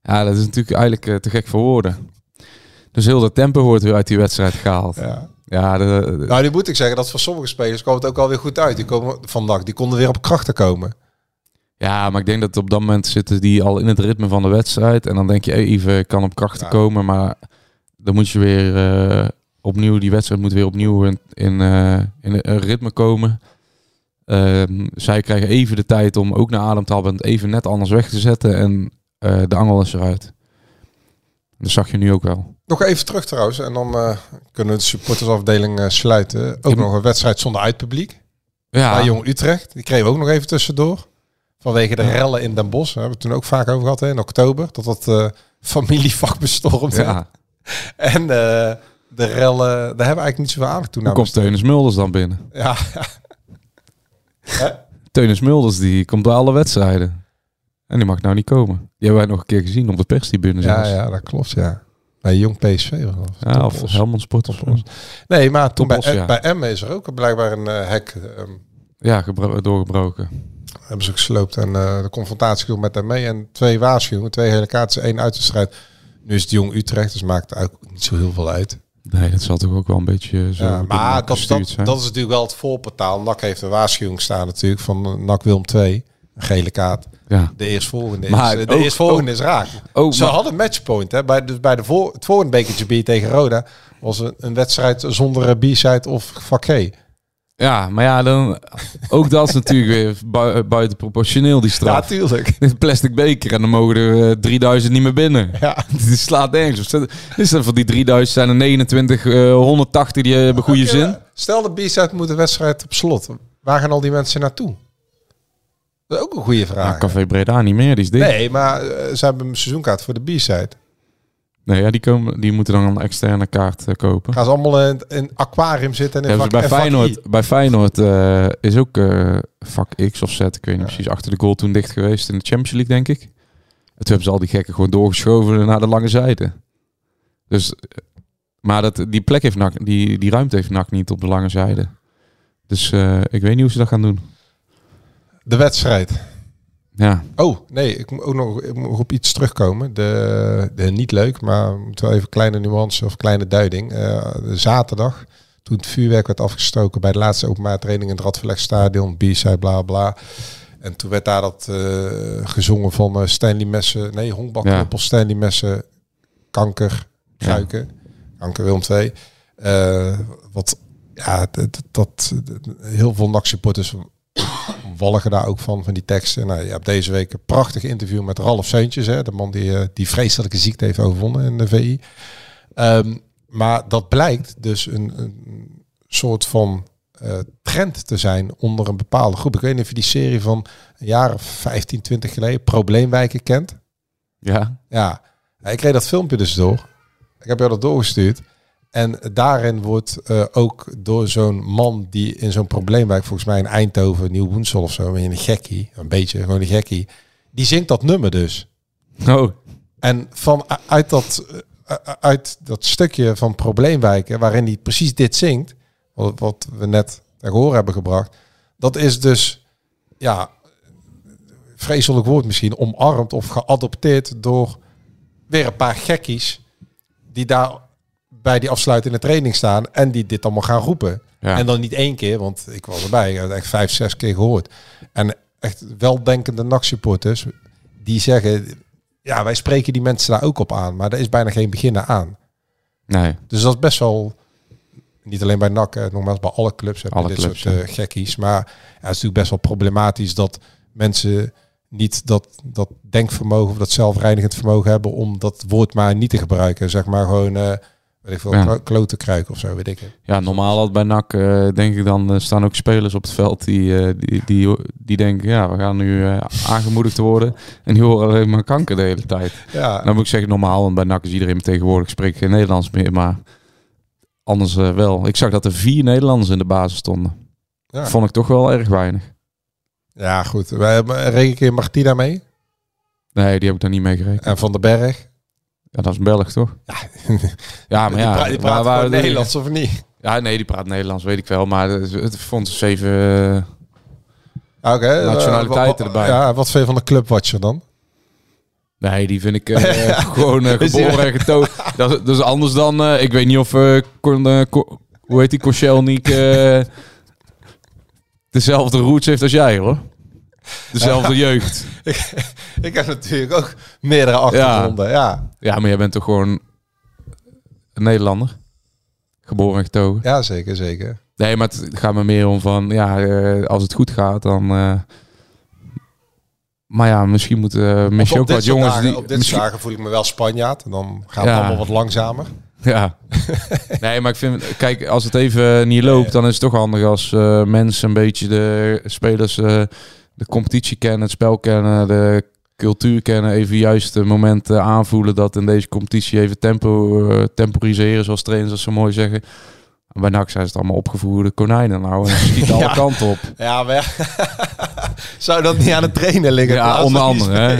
ja, dat is natuurlijk eigenlijk eh, te gek voor woorden. Dus heel dat tempo wordt weer uit die wedstrijd gehaald. ja. Ja, de, de- Nou, nu moet ik zeggen dat voor sommige spelers kwam het ook alweer goed uit. Die komen van NAC, die konden weer op krachten komen. ja, maar ik denk dat op dat moment zitten die al in het ritme van de wedstrijd. En dan denk je, hey, even kan op krachten Ja. komen. Maar dan moet je weer eh, opnieuw, die wedstrijd moet weer opnieuw in, in, eh, in een ritme komen. Ehm, zij krijgen even de tijd om ook naar adem te halen en het even net anders weg te zetten. En eh, de angel is eruit. Dat zag je nu ook wel. Nog even terug trouwens. En dan eh, kunnen we de supportersafdeling eh, sluiten. Ook nog een wedstrijd zonder uitpubliek. Ja, Bij Jong Utrecht. Die kregen we ook nog even tussendoor. Vanwege de rellen in Den Bosch. Daar hebben we het toen ook vaak over gehad hè, in oktober. Dat dat familievak bestormd ja. En de rellen, daar hebben we eigenlijk niet zoveel aandacht toen aan komt Teunis Mulders dan binnen? Ja, Teunis Mulders die komt bij alle wedstrijden. En die mag nou niet komen. Die hebben wij nog een keer gezien op de perstribune ja, zelfs. ja, dat klopt, ja. Bij Jong PSV was dat. Ja, of. Helmond Sport of. Nee, maar toen bij, ja. bij M is er ook blijkbaar een eh, hek. ehm, Ja, gebro- doorgebroken. hebben ze gesloopt en eh, de confrontatie viel met hem mee. En twee waarschuwingen, twee hele kaarten, één uitwedstrijd Nu is het jong Utrecht, dus maakt het ook niet zo heel veel uit. Nee, dat zal toch ook wel een beetje zo Ja, maar dat, dat, zijn. dat is natuurlijk wel het voorportaal. NAC heeft een waarschuwing staan natuurlijk van eh, NAC Wilm 2. Een gele kaart. ja. De eerstvolgende Maar is, eh, de ook- eerstvolgende is raak. ook- Ze maar- hadden matchpoint. Hè? Bij, dus bij de voor, het volgende bekertje bier tegen Roda was een, een wedstrijd zonder eh, B-side of vak. Ja, maar ja, dan, ook dat is natuurlijk weer bui- buiten proportioneel, die Ja, straf. tuurlijk. Een plastic beker en dan mogen er eh, 3000 niet meer binnen. Ja. Die slaat nergens op. Is dat van die 3000 zijn er 29, eh, 180 die hebben goede zin? Stel de B-side moet de wedstrijd op slot. Waar gaan al die mensen naartoe? Dat is ook een goede Ja, vraag. Café Breda niet meer, die is dicht. Nee, maar eh, ze hebben een seizoenkaart voor de B-side. Ja, die, komen, die moeten dan een externe kaart eh, kopen. Gaan ze allemaal in een aquarium zitten en in Ja, vak, dus bij. Feyenoord, bij Feyenoord eh, is ook eh, vak X of Z, ik weet niet precies, achter de goal toen dicht geweest in de Champions League, denk ik. En toen hebben ze al die gekken gewoon doorgeschoven naar de lange zijde. Dus, maar dat, die plek heeft NAC, die, die ruimte heeft NAC niet op de lange zijde. Dus ik weet niet hoe ze dat gaan doen. De wedstrijd. Ja, Oh, nee, ik moet ook nog ik moet op iets terugkomen. De, de niet leuk, maar wel even kleine nuance of kleine duiding. Eh, zaterdag, toen het vuurwerk werd afgestoken bij de laatste openbare training in het Radverlegstadion, B-side, bla bla. En toen werd daar dat eh, gezongen van eh, Stanley Messen, nee, honkbalknuppel, Stanley Messen, kanker, kruiken, kanker Willem 2. Eh, wat, ja, dat, dat, heel veel NAC-supporters walgen daar ook van, van die teksten. Nou, je hebt deze week een prachtig interview met Ralf Seuntjes, hè, de man die eh, die vreselijke ziekte heeft overwonnen in de VI. Ehm, maar dat blijkt dus een, een soort van eh, trend te zijn onder een bepaalde groep. Ik weet niet of je die serie van een jaar of 15, 20 geleden, Probleemwijken, kent. ja. Ja, ik kreeg dat filmpje dus door. Ik heb jou dat doorgestuurd. En daarin wordt eh, ook door zo'n man die in zo'n probleemwijk, volgens mij in Eindhoven, Nieuw Woensel of zo, een gekkie, een beetje gewoon een gekkie, die zingt dat nummer dus. Oh, En van uit dat, eh, uit dat stukje van probleemwijken, waarin hij precies dit zingt, wat, wat we net ter horen hebben gebracht, dat is dus, ja, vreselijk woord misschien, omarmd of geadopteerd door weer een paar gekkies die daar bij die afsluitende training staan en die dit allemaal gaan roepen. Ja. En dan niet één keer, want ik was erbij, ik heb het echt vijf, zes keer gehoord. En echt weldenkende NAC-supporters die zeggen, ja, wij spreken die mensen daar ook op aan, maar er is bijna geen beginnen aan. nee. Dus dat is best wel, niet alleen bij NAC, hè, nogmaals bij alle clubs heb je Alle dit clubs, soort eh, gekkies. Maar ja, het is natuurlijk best wel problematisch dat mensen niet dat, dat denkvermogen of dat zelfreinigend vermogen hebben om dat woord maar niet te gebruiken. Zeg maar gewoon, eh weet ik veel, klote kruik of zo, weet ik het. Ja, normaal had bij NAC, eh, denk ik dan, eh, staan ook spelers op het veld die, eh, die, die, die denken, ja, we gaan nu aangemoedigd worden. En die horen alleen maar kanker de hele tijd. Ja, Dan moet ik zeggen, normaal, want bij NAC is iedereen tegenwoordig, spreekt geen Nederlands meer, maar anders wel. Ik zag dat er vier Nederlanders in de basis stonden. ja. Vond ik toch wel erg weinig. ja goed. Wij hebben reken ik Martina mee Nee, die heb ik daar niet mee gerekend. en Van den Berg. Ja, dat is een Belg, toch? Ja, maar die ja. pra- die praat waar- waar- Nederlands of niet? Ja, nee, die praat Nederlands, weet ik wel. Maar het, het vond ze even... eh, Oké. Nationaliteiten eh, erbij. Ja, wat vind je van de clubwatcher dan? Nee, die vind ik eh, gewoon eh, geboren en getogen. Dat, is- dat is anders dan... eh, ik weet niet of... eh, eh, Co- hoe heet die? Koscielnik... eh dezelfde roots heeft als jij, hoor. Dezelfde jeugd. Ik heb natuurlijk ook meerdere achtergronden. Ja, Ja, maar jij bent toch gewoon een Nederlander? Geboren en getogen. ja. zeker, zeker. Nee, maar het gaat me meer om van... Ja, eh, als het goed gaat, dan... eh, maar ja, misschien moeten... Uh, misschien ook wat jongens dagen, die... op dit misschien- dagen voel ik me wel Spanjaard. En dan gaat Ja. het allemaal wat langzamer. Ja. nee, maar ik vind, kijk, als het even niet loopt, dan is het toch handig als mensen een beetje de spelers de competitie kennen, het spel kennen, de cultuur kennen, even juist de momenten aanvoelen dat in deze competitie even tempo eh, temporiseren, zoals trainers dat zo mooi zeggen. En bij NAC zijn ze het allemaal opgevoerde konijnen nou en ze schieten alle Ja. kanten op. Ja, maar zou dat niet aan het trainen liggen? Ja, onder andere, hè.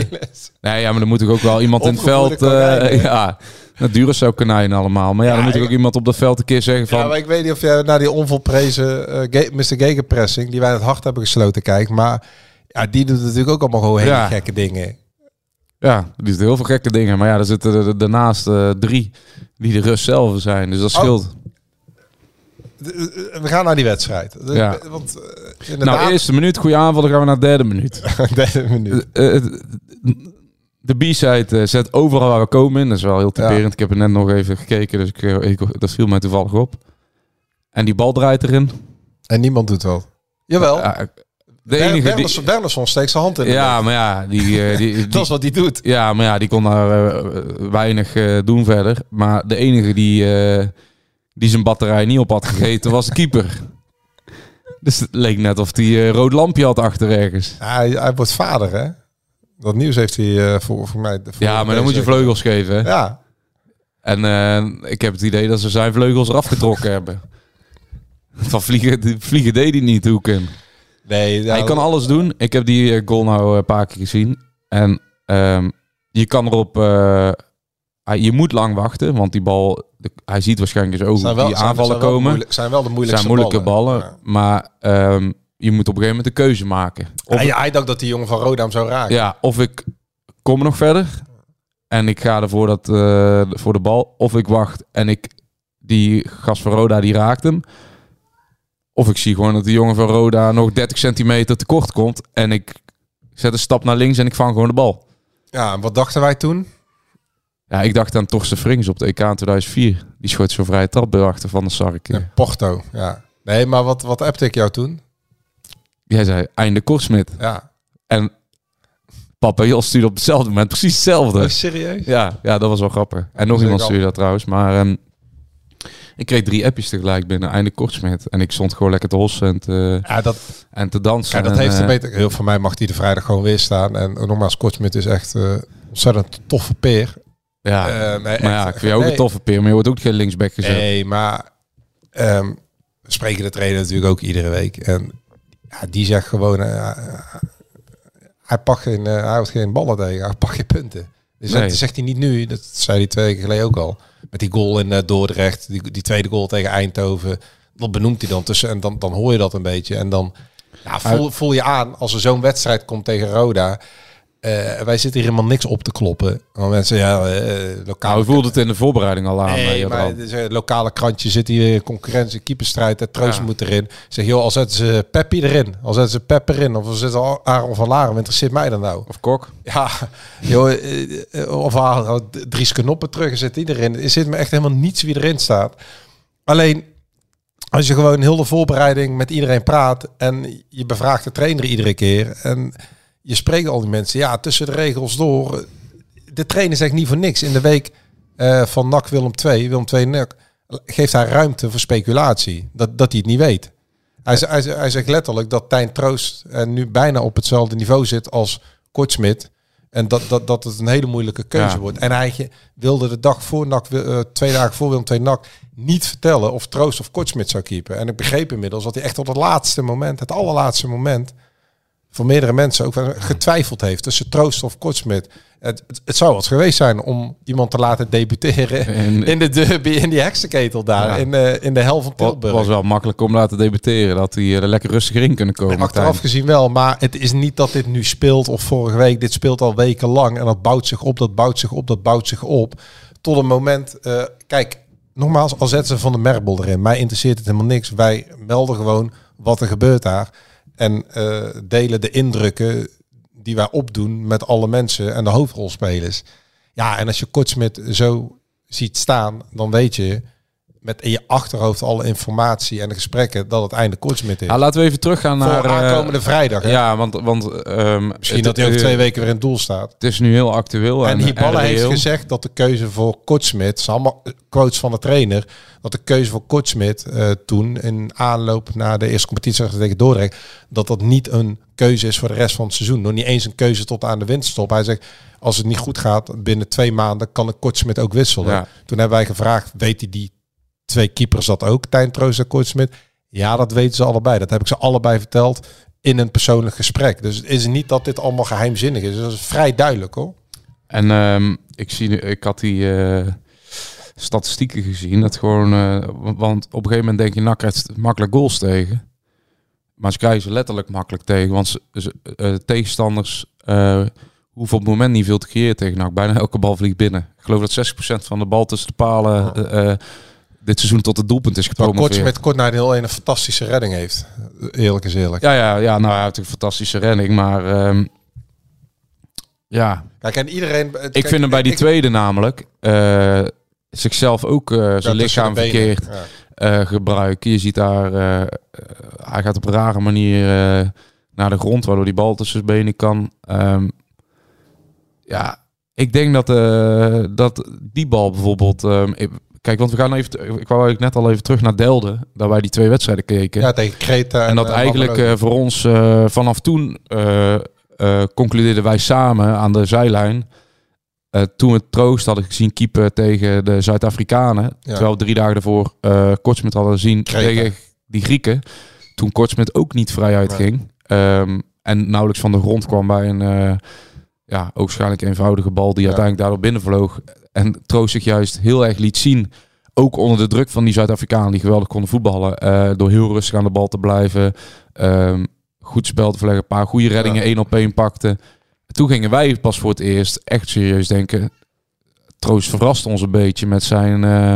Nee, ja, maar dan moet ook wel iemand in het veld. eh, ja, dat duren zo konijnen allemaal. Maar ja, dan moet ik- ook iemand op dat veld een keer zeggen van. Ja, maar ik weet niet of jij naar die onvolprezen eh, Ge- Mr. Gegenpressing, die wij het hart hebben gesloten, kijkt. Maar ja, die doet natuurlijk ook allemaal gewoon hele Ja. gekke dingen. Ja, die doet heel veel gekke dingen. Maar ja, er zitten er- daarnaast eh, drie die de rust zelf zijn. Dus dat Oh. scheelt. Eh, We gaan naar die wedstrijd. Ja. Want eh, inderdaad, Nou, eerste minuut, goede aanval, dan gaan we naar de derde minuut. derde minuut. Eh, eh, de B-side eh, zet overal waar we komen in. Dat is wel heel typerend. Ik heb er net nog even gekeken, dus ik, eh, ik- dat viel mij toevallig op. En die bal draait erin. En niemand doet wat. Jawel. Ja, de enige die... Steekt zijn hand in Ja, maar ja, die, eh, die, die- Dat is wat hij doet. ja, maar ja, die kon daar weinig doen verder. Maar de enige die, die zijn batterij niet op had gegeten was de keeper. Dus het leek net of hij een rood lampje had achter ergens. Ja, hij, hij wordt vader, hè? Dat nieuws heeft hij eh, voor, voor mij. voor Ja, maar dan moet je vleugels geven. hè? Ja, En eh, ik heb het idee dat ze zijn vleugels eraf getrokken hebben. Van vliegen, vliegen deed hij niet, Hoeken. nee. Hij kan alles doen. Ik heb die eh, goal nou een paar keer gezien. En ehm, je kan erop... hij- je moet lang wachten, want die bal... de- hij ziet waarschijnlijk ogen Zijn wel, die aanvallen zijn wel komen. moeilijk- zijn wel de moeilijkste zijn moeilijke ballen. Ja. Maar ehm, je moet op een gegeven moment een keuze maken. Of, Hij, hij dacht dat die jongen van Roda hem zou raken. ja, of ik kom nog verder en ik ga ervoor dat, eh, voor de bal. Of ik wacht en ik die gast van Roda die raakt hem. Of ik zie gewoon dat die jongen van Roda nog 30 centimeter tekort komt. En ik zet een stap naar links en ik vang gewoon de bal. Ja, en wat dachten wij toen? Ja, ik dacht aan Torsten Frings op de EK in 2004. Die schoot zo'n vrije trap erachter van de Sark. Ja, Porto, ja. Nee, maar wat, wat appte ik jou toen? Jij zei einde Korsmit. Ja. En Papa Jos stuurde op hetzelfde moment precies hetzelfde. Oh, serieus? Ja, ja, dat was wel grappig. En nog Dat iemand stuurde dat trouwens. Maar ehm, ik kreeg drie appjes tegelijk binnen. Einde Kortsmit. En ik stond gewoon lekker te hossen en te, Ja, dat, en te dansen. ja, dat En, heeft eh, er beter. Heel voor mij mag die de vrijdag gewoon weer staan. En nogmaals, Kortsmit is echt eh ontzettend toffe peer. Ja, Eh, nee, maar echt, ja, ik vind jou ook nee. een toffe peer. Maar je wordt ook geen linksback gezet. Nee, maar ehm, we spreken de trainer natuurlijk ook iedere week. En ja, die zegt gewoon, eh, hij pakt geen, eh, hij houdt geen ballen tegen, hij pakt geen punten. Dus Nee. dat zegt hij niet nu, dat zei hij twee weken geleden ook al. Met die goal in eh, Dordrecht, die, die tweede goal tegen Eindhoven. Dat benoemt hij dan tussen en dan, dan hoor je dat een beetje. En dan ja, voel, voel je aan als er zo'n wedstrijd komt tegen Roda. Eh, wij zitten hier helemaal niks op te kloppen. Want mensen, ja, eh lokaal. Nou, voelde het in de voorbereiding al aan. Nee, eh, maar Jadran. het is een lokale krantje zit hier concurrentie, keeperstrijd. Het Troost Ja. moet erin. Zeg joh, al zetten ze Peppi erin, al zetten ze Pep erin, of al zetten ze Aaron van Laren, wat interesseert mij dan nou? Of Kok. Ja, joh, of haal Dries Knoppen terug en zet iedereen. Er zit me echt helemaal niets wie erin staat. Alleen als je gewoon heel de voorbereiding met iedereen praat en je bevraagt de trainer iedere keer en je spreekt al die mensen, ja, tussen de regels door. De trainer zegt niet voor niks. In de week eh, van NAC Willem 2, Willem 2 NAC, geeft hij ruimte voor speculatie. Dat, dat hij het niet weet. Hij, hij, hij zegt letterlijk dat Tijn Troost eh, nu bijna op hetzelfde niveau zit als Kortsmit. En dat, dat, dat het een hele moeilijke keuze Ja. wordt. En hij wilde de dag voor NAC, eh, twee dagen voor Willem 2 NAC, niet vertellen of Troost of Kortsmit zou keepen. En ik begreep inmiddels dat hij echt tot het laatste moment, het allerlaatste moment, voor meerdere mensen ook getwijfeld heeft tussen Troost of Kortsmit. Het, het, het zou wat geweest zijn om iemand te laten debuteren En- in de derby, in die heksenketel daar, Ja. in, de, in de hel van Het Tilburg. was wel makkelijk om laten debuteren. Dat die er lekker rustiger in kunnen komen. Achteraf gezien wel, maar het is niet dat dit nu speelt of vorige week. Dit speelt al weken lang en dat bouwt zich op, dat bouwt zich op, dat bouwt zich op. Tot een moment, eh, kijk, nogmaals, al zetten ze Van de Merbel erin. Mij interesseert het helemaal niks. Wij melden gewoon wat er gebeurt daar. En eh, delen de indrukken die wij opdoen met alle mensen en de hoofdrolspelers. Ja, en als je Kortsmit zo ziet staan, dan weet je met in je achterhoofd alle informatie en de gesprekken dat het einde Kortsmit is. Ja, laten we even teruggaan Voor naar... eh, aankomende vrijdag. Hè? Ja, want... want ehm, Misschien dat hij over eh, twee weken weer in het doel staat. Het is nu heel actueel. En Hiballa heeft gezegd dat de keuze voor Kortsmit, allemaal quotes van de trainer, dat de keuze voor Kortsmit eh, toen in aanloop naar de eerste competitie tegen Dordrecht, dat dat niet een keuze is voor de rest van het seizoen. Nog niet eens een keuze tot aan de winterstop. Hij zegt, als het niet goed gaat, binnen twee maanden kan ik Kortsmit ook wisselen. Ja. Toen hebben wij gevraagd, weet hij die twee keepers dat ook, Tijn Troost en Kortsmit? Ja, dat weten ze allebei. Dat heb ik ze allebei verteld in een persoonlijk gesprek. Dus het is niet dat dit allemaal geheimzinnig is. Dat is vrij duidelijk hoor. En ehm, ik, zie, ik had die eh, statistieken gezien. Dat gewoon, eh, want op een gegeven moment denk je, nou krijgt makkelijk goals tegen. Maar ze krijgen ze letterlijk makkelijk tegen. Want ze, ze- eh, tegenstanders, hoeven op het moment niet veel te creëren tegen NAC. Bijna elke bal vliegt binnen. Ik geloof dat 60% van de bal tussen de palen dit seizoen tot het doelpunt is gepromoveerd. Kort met kort naar heel een fantastische redding heeft. Eerlijk is eerlijk. Ja, ja, ja, nou hij heeft een fantastische redding, maar ehm, ja, Kijk, en iedereen... ik vind hem bij die tweede namelijk eh, zichzelf ook eh, zijn lichaam verkeerd Ja. eh, gebruiken. Je ziet daar, hij gaat op een rare manier naar de grond, waardoor die bal tussen zijn benen kan. Ehm, ja, ik denk dat, dat die bal bijvoorbeeld. ehm, kijk, want we gaan even. Ik wou eigenlijk net al even terug naar Delden, daar wij die twee wedstrijden keken. Ja, tegen Kreta. En, En dat eh, eigenlijk eh, voor ons eh, vanaf toen concludeerden wij samen aan de zijlijn. Toen we troost hadden gezien keeper tegen de Zuid-Afrikanen. Terwijl we drie dagen ervoor eh Kortsmit hadden gezien Kreta. tegen die Grieken. Toen Kortsmit ook niet vrij uitging. Ehm, en nauwelijks van de grond kwam bij een ja, waarschijnlijk eenvoudige bal die uiteindelijk daardoor binnenvloog. En Troost zich juist heel erg liet zien. Ook onder de druk van die Zuid-Afrikanen die geweldig konden voetballen. eh, door heel rustig aan de bal te blijven. ehm, goed spel te verleggen. Een paar goede reddingen één op één pakte. Toen gingen wij pas voor het eerst echt serieus denken. Troost verrast ons een beetje met zijn, eh,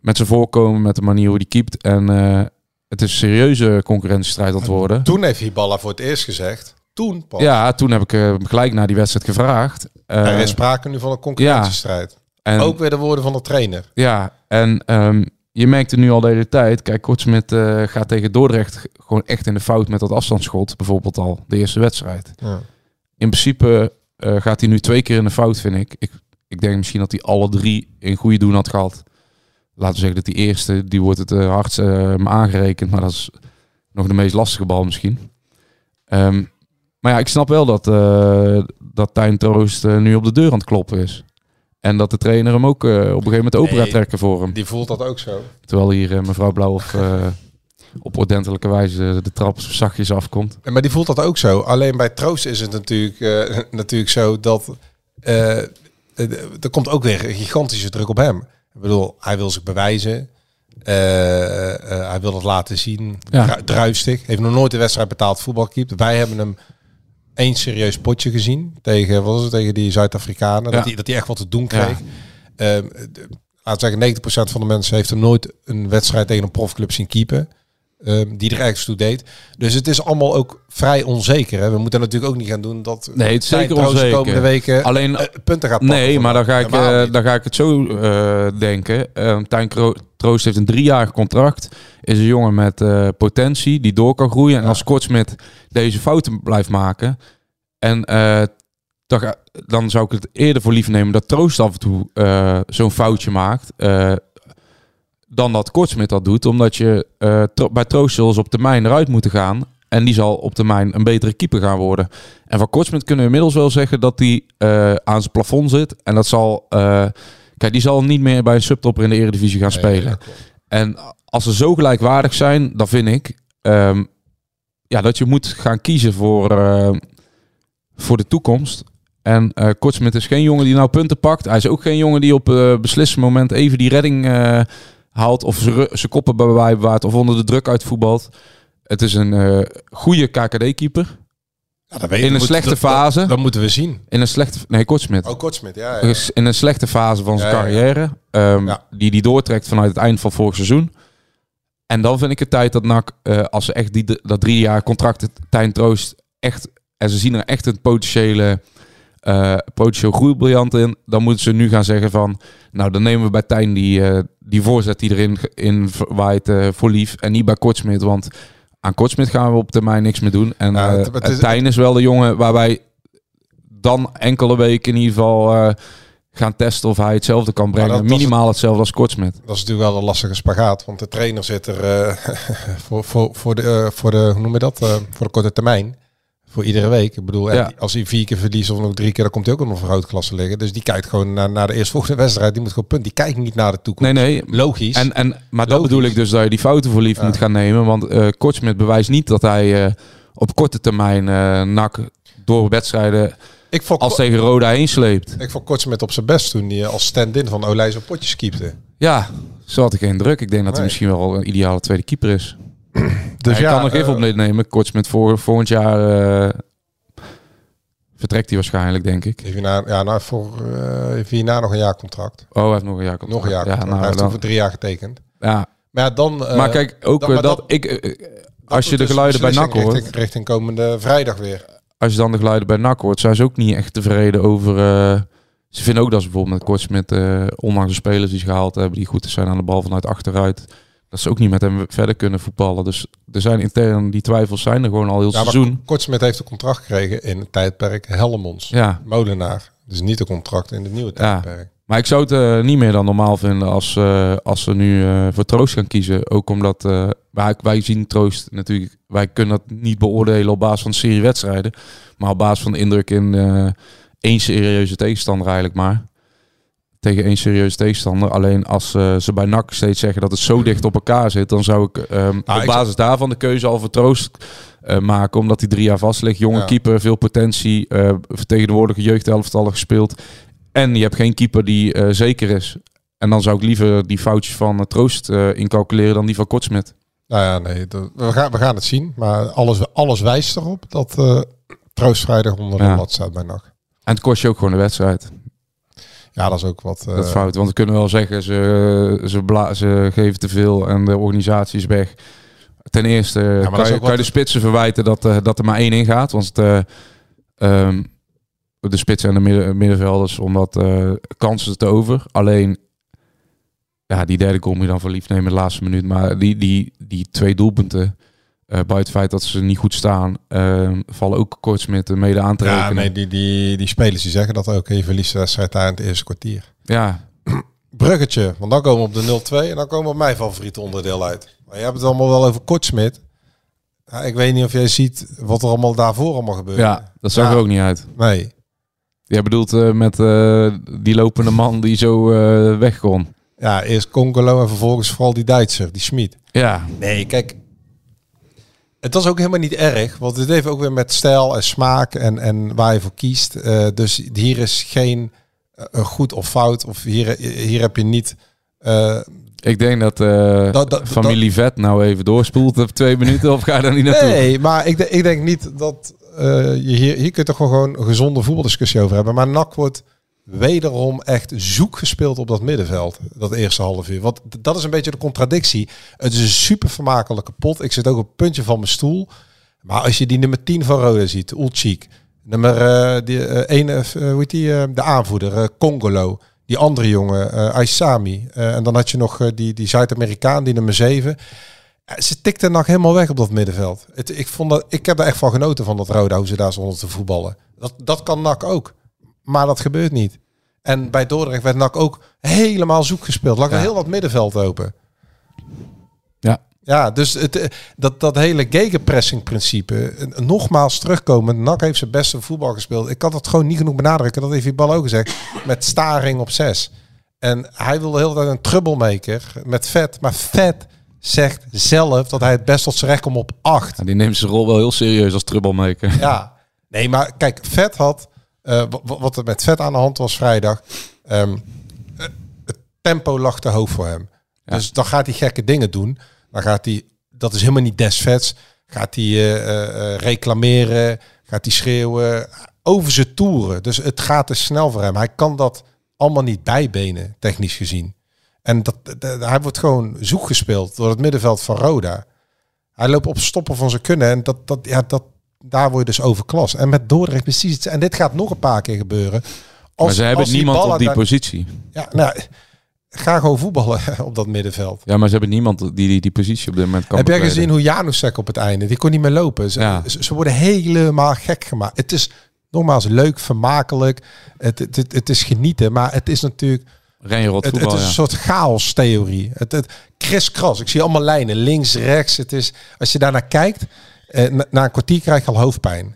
met zijn voorkomen, met de manier hoe hij keept. En eh, het is een serieuze concurrentiestrijd aan het worden. Toen heeft Hiballa voor het eerst gezegd. Toen pas. Ja, toen heb ik eh, gelijk naar die wedstrijd gevraagd. Eh, er is sprake nu van een concurrentiestrijd. en, Ook weer de woorden van de trainer. Ja, en ehm, je merkt het nu al de hele tijd. Kijk, Kortsmit eh gaat tegen Dordrecht gewoon echt in de fout met dat afstandsschot. Bijvoorbeeld al de eerste wedstrijd. Ja. In principe gaat hij nu twee keer in de fout, vind ik. ik. Ik denk misschien dat hij alle drie in goede doen had gehad. Laten we zeggen dat die eerste, die wordt het uh, hardst aangerekend. Maar dat is nog de meest lastige bal misschien. Ehm, maar ja, ik snap wel dat, eh dat Tijn Troost eh, nu op de deur aan het kloppen is. En dat de trainer hem ook eh, op een gegeven moment open gaat trekken voor hem. Die voelt dat ook zo. Terwijl hier mevrouw Blauwhof op ordentelijke wijze de trap zachtjes afkomt. Maar die voelt dat ook zo. Alleen bij Troost is het natuurlijk, natuurlijk zo dat er komt ook weer een gigantische druk op hem. Ik bedoel, hij wil zich bewijzen. Hij wil het laten zien. Ja. Druistig. Heeft nog nooit de wedstrijd betaald voetbal gekiept. Wij hebben hem één serieus potje gezien tegen, wat was het, tegen die Zuid-Afrikanen. Ja. Dat, hij, dat hij echt wat te doen kreeg. Ehm, laten we zeggen, 90% van de mensen heeft hem nooit een wedstrijd tegen een profclub zien keepen. Ehm, die er ergens toe deed. Dus het is allemaal ook vrij onzeker. Hè? We moeten natuurlijk ook niet gaan doen dat Nee, het is zeker onzeker. de komende weken Alleen- eh, punten gaat pakken. Nee, maar dan ga ik, eh, dan ga ik het zo eh, denken. Eh Tijn Kro- Troost heeft een driejarig contract. Is een jongen met potentie die door kan groeien. En als Kortsmit deze fouten blijft maken. En dan, dan zou ik het eerder voor lief nemen dat Troost af en toe zo'n foutje maakt. Dan dat Kortsmit dat doet. Omdat je tro- bij Troost zullen ze op termijn eruit moeten gaan. En die zal op termijn een betere keeper gaan worden. En van Kortsmit kunnen we inmiddels wel zeggen dat hij eh, aan zijn plafond zit. En dat zal... eh, kijk, die zal niet meer bij een subtopper in de Eredivisie gaan spelen. En als ze zo gelijkwaardig zijn, dan vind ik ehm, ja, dat je moet gaan kiezen voor, voor de toekomst. En eh Kortsmit is geen jongen die nou punten pakt. Hij is ook geen jongen die op eh beslissend moment even die redding haalt. Of zijn koppen bij bewaart. Of onder de druk uitvoetbalt. Het is een eh, goede KKD-keeper. Ja. In een slechte dat- fase. Dat, dat moeten we zien. In een slechte... Nee, Kortsmit. Oh, Kortsmit, ja. ja. Dus in een slechte fase van zijn carrière. ehm. Die die doortrekt vanuit het eind van vorig seizoen. En dan vind ik het tijd dat NAC, eh, als ze echt die, dat drie jaar contract Tijn Troost echt... En ze zien er echt een potentiële, eh potentieel groeibriljant in. Dan moeten ze nu gaan zeggen van... Nou, dan nemen we bij Tijn die, eh, die voorzet die erin in waait eh, voor lief. En niet bij Kortsmit, want aan Kortsmit gaan we op termijn niks meer doen. En het- het is- Tijn is wel de jongen waar wij dan enkele weken in ieder geval gaan testen of hij hetzelfde kan brengen. dat- dat is Minimaal hetzelfde als Kortsmit. Dat is natuurlijk wel een lastige spagaat. Want de trainer zit er voor, voor, voor, de, voor de, hoe noem je dat? Voor de korte termijn. Voor iedere week. Ik bedoel, Ja. als hij vier keer verliest of nog drie keer, dan komt hij ook nog voor grootklasse liggen. Dus die kijkt gewoon naar, naar de eerstvolgende wedstrijd. Die moet gewoon punt. Die kijkt niet naar de toekomst. Nee, nee. Logisch. En, en, maar dat bedoel ik dus dat je die fouten voor lief Ja. moet gaan nemen. Want eh Kortsmit bewijst niet dat hij eh, op korte termijn eh NAC door wedstrijden ik vond, als tegen Roda heen sleept. ik vond Kortsmit op zijn best toen hij als stand-in van Olij zo'n potjes keepte. Ja, zo had ik geen druk. Ik denk dat hij misschien wel een ideale tweede keeper is. Dus hij kan nog even eh, op nemen. Kortsmit voor volgend jaar... eh, vertrekt hij waarschijnlijk, denk ik. Heeft hierna, ja, nou, voor, uh, heeft hierna nog een jaar contract. Oh, hij heeft nog een jaar contract. Nog een jaar contract. Ja, nou, hij heeft dan, toen voor drie jaar getekend. ja. Maar ja, dan... eh, maar kijk, ook dan- eh, maar dat, dat- ik, eh, als je de dus geluiden bij NAC hoort, Richting, richting komende vrijdag weer. als je dan de geluiden bij NAC hoort, zijn ze ook niet echt tevreden over. eh, ze vinden ook dat ze bijvoorbeeld met Kortsmit, eh ondanks de spelers die ze gehaald hebben, die goed zijn aan de bal vanuit achteruit, dat ze ook niet met hem verder kunnen voetballen. Dus er zijn intern die twijfels zijn er gewoon al heel Ja, seizoen. Kortsmit heeft een contract gekregen in het tijdperk Hellemons. Ja, Molenaar. Dus niet een contract in het nieuwe Ja. tijdperk. maar ik zou het eh, niet meer dan normaal vinden als, eh, als ze nu eh, voor Troost gaan kiezen. Ook omdat wij, wij zien Troost natuurlijk, wij kunnen dat niet beoordelen op basis van serie wedstrijden. Maar op basis van de indruk in één serieuze tegenstander eigenlijk maar. Tegen één serieuze tegenstander. Alleen als eh, ze bij NAC steeds zeggen dat het zo dicht op elkaar zit, dan zou ik ehm, op ik- basis daarvan de keuze al voor Troost eh, maken. Omdat hij drie jaar vast ligt. Jonge Ja. keeper, veel potentie. eh vertegenwoordige jeugdelftallen gespeeld. En je hebt geen keeper die zeker is. En dan zou ik liever die foutjes van Troost incalculeren dan die van Kortsmit. Nou ja, nee. dat- we, gaan, we gaan het zien. Maar alles, alles wijst erop dat Troost vrijdag onder de Ja. lat staat bij NAC. En het kost je ook gewoon de wedstrijd. Ja, dat is ook wat... eh, dat is fout. Want we kunnen wel zeggen, ze, ze, bla, ze geven te veel en de organisatie is weg. Ten eerste dat kan, je, kan de spitsen verwijten dat, eh, dat er maar één in gaat. Want eh, ehm, de spitsen en de midden, middenvelders, omdat eh, kansen te over. Alleen, ja, die derde moet je dan voor lief nemen in de laatste minuut. Maar die, die, die twee doelpunten, eh buiten het feit dat ze niet goed staan, eh, vallen ook Kortsmit mede aan te Ja, rekenen. nee, die, die, die spelers die zeggen dat ook. Je verliest de wedstrijd daar in het eerste kwartier. Ja, Bruggetje, want dan komen we op de 0-2 en dan komen we mijn favoriete onderdeel uit. Maar je hebt het allemaal wel over Kortsmit. Ja, ik weet niet of jij ziet wat er allemaal daarvoor allemaal gebeurt. ja dat zag Ja. er ook niet uit. Nee. Jij bedoelt eh, met eh, die lopende man die zo weg kon. Ja, eerst Congolo en vervolgens vooral die Duitser, die Schmid. Ja, Nee, kijk. Het was ook helemaal niet erg, want dit heeft ook weer met stijl en smaak en, en waar je voor kiest. Eh, dus hier is geen eh, goed of fout, of hier, hier heb je niet... eh, ik denk dat, Dat- dat- familie Vet nou even doorspoelt op twee minuten of ga je daar niet naartoe? Nee, maar ik, ik denk niet dat je hier, hier kun je toch gewoon een gezonde voetbaldiscussie over hebben. Maar NAC wordt wederom echt zoek gespeeld op dat middenveld. Dat eerste half uur. Want dat is een beetje de contradictie. Het is een super vermakelijke pot. Ik zit ook op het puntje van mijn stoel. Maar als je die nummer 10 van Roda ziet, Ulchik. Nummer eh die, eh, hoe heet die, de aanvoerder, Congolo. Die andere jongen, Aysami. En dan had je nog die, die Zuid-Amerikaan, die nummer 7. Ja, Ze tikte nog helemaal weg op dat middenveld. Het, ik, vond dat, ik heb er echt van genoten van dat Roda, hoe ze daar stonden te voetballen. Dat, dat kan NAC ook. Maar dat gebeurt niet. En bij Dordrecht werd NAC ook helemaal zoek gespeeld. Lag er Ja. heel wat middenveld open. Ja. Ja, dus het, eh, dat, dat hele gegenpressing principe, eh, nogmaals terugkomen. NAC heeft zijn beste voetbal gespeeld. Ik kan dat gewoon niet genoeg benadrukken. Dat heeft die bal ook gezegd. Met staring op zes. En hij wilde de hele tijd een troublemaker met vet. Maar vet zegt zelf dat hij het best tot zijn recht komt op acht. Ja, die neemt zijn rol wel heel serieus als troublemaker. Ja, nee, maar kijk, Vet had, eh, wa- wa- wat er met Vet aan de hand was vrijdag, ehm, eh, het tempo lag te hoog voor hem. Ja. Dus dan gaat hij gekke dingen doen. Dan gaat hij, dat is helemaal niet des vets, gaat hij eh, eh, reclameren, gaat hij schreeuwen, over zijn toeren. Dus het gaat te snel voor hem. Hij kan dat allemaal niet bijbenen, technisch gezien. En dat, dat- hij wordt gewoon zoek gespeeld door het middenveld van Roda. Hij loopt op stoppen van zijn kunnen. En dat, dat, ja, dat, daar word je dus overklast. En met Dordrecht precies het. En dit gaat nog een paar keer gebeuren. Als, maar ze hebben als die niemand op die positie. Ja, nou, ga gewoon voetballen op dat middenveld. Ja, maar ze hebben niemand die die, die positie op dit moment kan Heb jij gezien hoe Janusek op het einde? Die kon niet meer lopen. Ze, Ja. ze, worden helemaal gek gemaakt. Het is nogmaals leuk, vermakelijk. Het, het, het, het is genieten. Maar het is natuurlijk... Renjerot Het, voetbal, het is ja. een soort chaos-theorie. Het, het kriskras. Ik zie allemaal lijnen. Links, rechts. Het is, als je daarnaar kijkt, na, na een kwartier krijg je al hoofdpijn.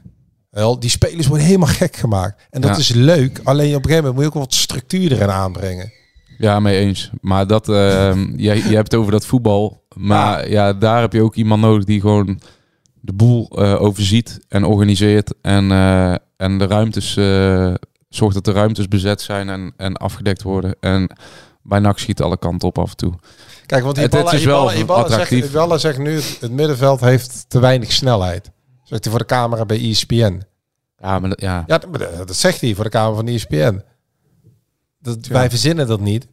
Wel, die spelers worden helemaal gek gemaakt. En dat Ja. is leuk. Alleen op een gegeven moment moet je ook wat structuur erin aanbrengen. Ja, mee eens. Maar dat, ehm jij, je hebt het over dat voetbal. Maar ja. daar heb je ook iemand nodig die gewoon de boel eh, overziet en organiseert. En, eh, en de ruimtes, eh, zorgt dat de ruimtes bezet zijn en, en afgedekt worden. En bij NAC schiet alle kanten op af en toe. Kijk, want die ballen, is wel ballen, die ballen attractief. Zegt, ballen zegt nu, het, middenveld heeft te weinig snelheid. Zegt hij voor de camera bij ESPN. Ja, maar dat- ja. Ja, dat, zegt hij voor de Kamer van ESPN. Dat, Wij verzinnen dat niet.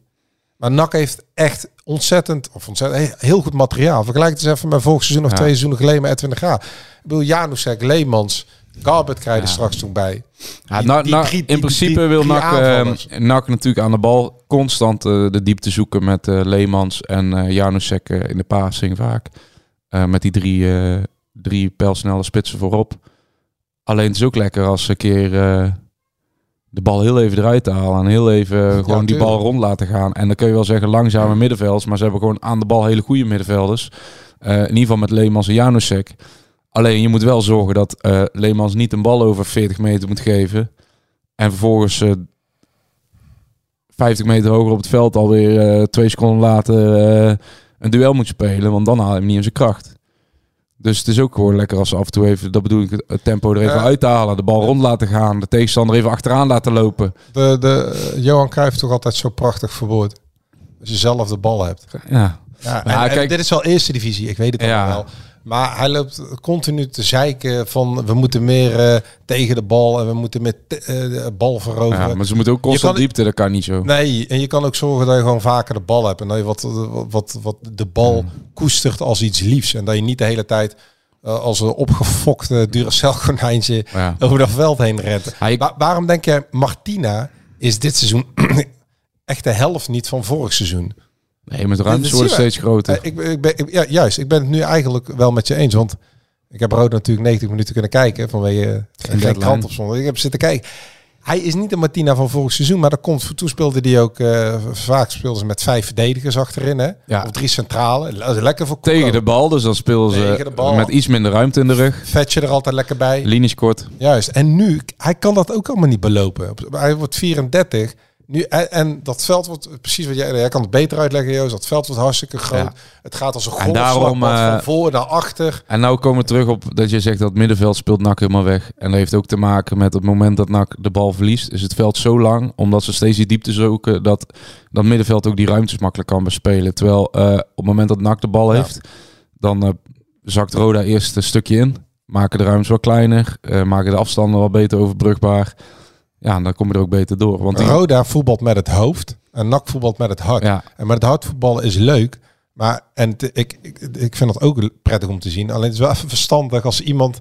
Maar NAC heeft echt ontzettend, of ontzettend, heel goed materiaal. Vergelijk het eens even met vorig seizoen of Ja. twee seizoenen geleden met Edwin de Graaf. Ik bedoel, Janusek, Leemans, Garbert krijg je er straks toen bij. Ja, Die- in principe wil drie NAC, natuurlijk aan de bal constant eh, de diepte zoeken met eh, Leemans en eh Janusek in de passing vaak. Met die drie, drie pijlsnelle spitsen voorop. Alleen het is ook lekker als ze een keer de bal heel even eruit te halen en heel even gewoon die bal rond laten gaan. En dan kun je wel zeggen langzame middenvelders, maar ze hebben gewoon aan de bal hele goede middenvelders. In ieder geval met Leemans en Janusek. Alleen je moet wel zorgen dat eh Leemans niet een bal over 40 meter moet geven. En vervolgens eh 50 meter hoger op het veld alweer eh twee seconden later een duel moet spelen. Want dan haal je hem niet in zijn kracht. Dus het is ook gewoon lekker als ze af en toe even, dat bedoel ik, het tempo er even uit te halen. De bal rond laten gaan. De tegenstander even achteraan laten lopen. De, de, Johan Cruijff toch altijd zo prachtig verwoord. Als je zelf de bal hebt. Ja, Ja, Nou, en- kijk- dit is wel eerste divisie, ik weet het Ja. allemaal wel. Maar hij loopt continu te zeiken van we moeten meer eh, tegen de bal en we moeten meer te- eh, de bal veroveren. ja, maar ze moeten ook constant kan- diepte, dat kan niet zo. Nee, en je kan ook zorgen dat je gewoon vaker de bal hebt. En dat je wat, wat, wat de bal koestert als iets liefs. En dat je niet de hele tijd eh, als een opgefokte Duracell konijntje Ja. over dat veld heen rent. Hij- Wa- waarom denk jij, Martina is dit seizoen echt de helft niet van vorig seizoen? Nee, met ruimtes worden je. steeds groter. Eh, ik, ben- ik ben, ja, juist, ik ben het nu eigenlijk wel met je eens. Want ik heb Rood natuurlijk 90 minuten kunnen kijken vanwege uh, geen krant of zo. Ik heb zitten kijken. Hij is niet de Martina van vorig seizoen, maar dat komt. Toen speelde hij ook eh, vaak speelden ze met vijf verdedigers achterin, hè? Ja. Of drie centrale. Lekker voor. Tegen de bal, dus dan spelen Tegen ze met iets minder ruimte in de rug. Vetje er altijd lekker bij. Linies kort. Juist. En nu, hij kan dat ook allemaal niet belopen. Hij wordt 34. Nu, en, en dat veld wordt, precies wat jij, jij kan het beter uitleggen, Joost. Dat veld wordt hartstikke groot. Ja. Het gaat als een En daarom, golfslagpad eh, van voor naar achter. En nou komen we terug op dat je zegt dat het middenveld speelt NAC helemaal weg. En dat heeft ook te maken met het moment dat NAC de bal verliest. Is het veld zo lang, omdat ze steeds die diepte zoeken, dat dat middenveld ook die ruimtes makkelijk kan bespelen. Terwijl eh, op het moment dat NAC de bal Ja. heeft, dan eh, zakt Roda eerst een stukje in. Maken de ruimtes wat kleiner, maken de afstanden wat beter overbrugbaar. Ja, en dan kom je er ook beter door. Want die, Roda voetbalt met het hoofd en NAC voetbalt met het hart. ja, En met het hart voetballen is leuk. Maar en te- ik, ik, ik vind dat ook prettig om te zien. Alleen het is wel even verstandig als iemand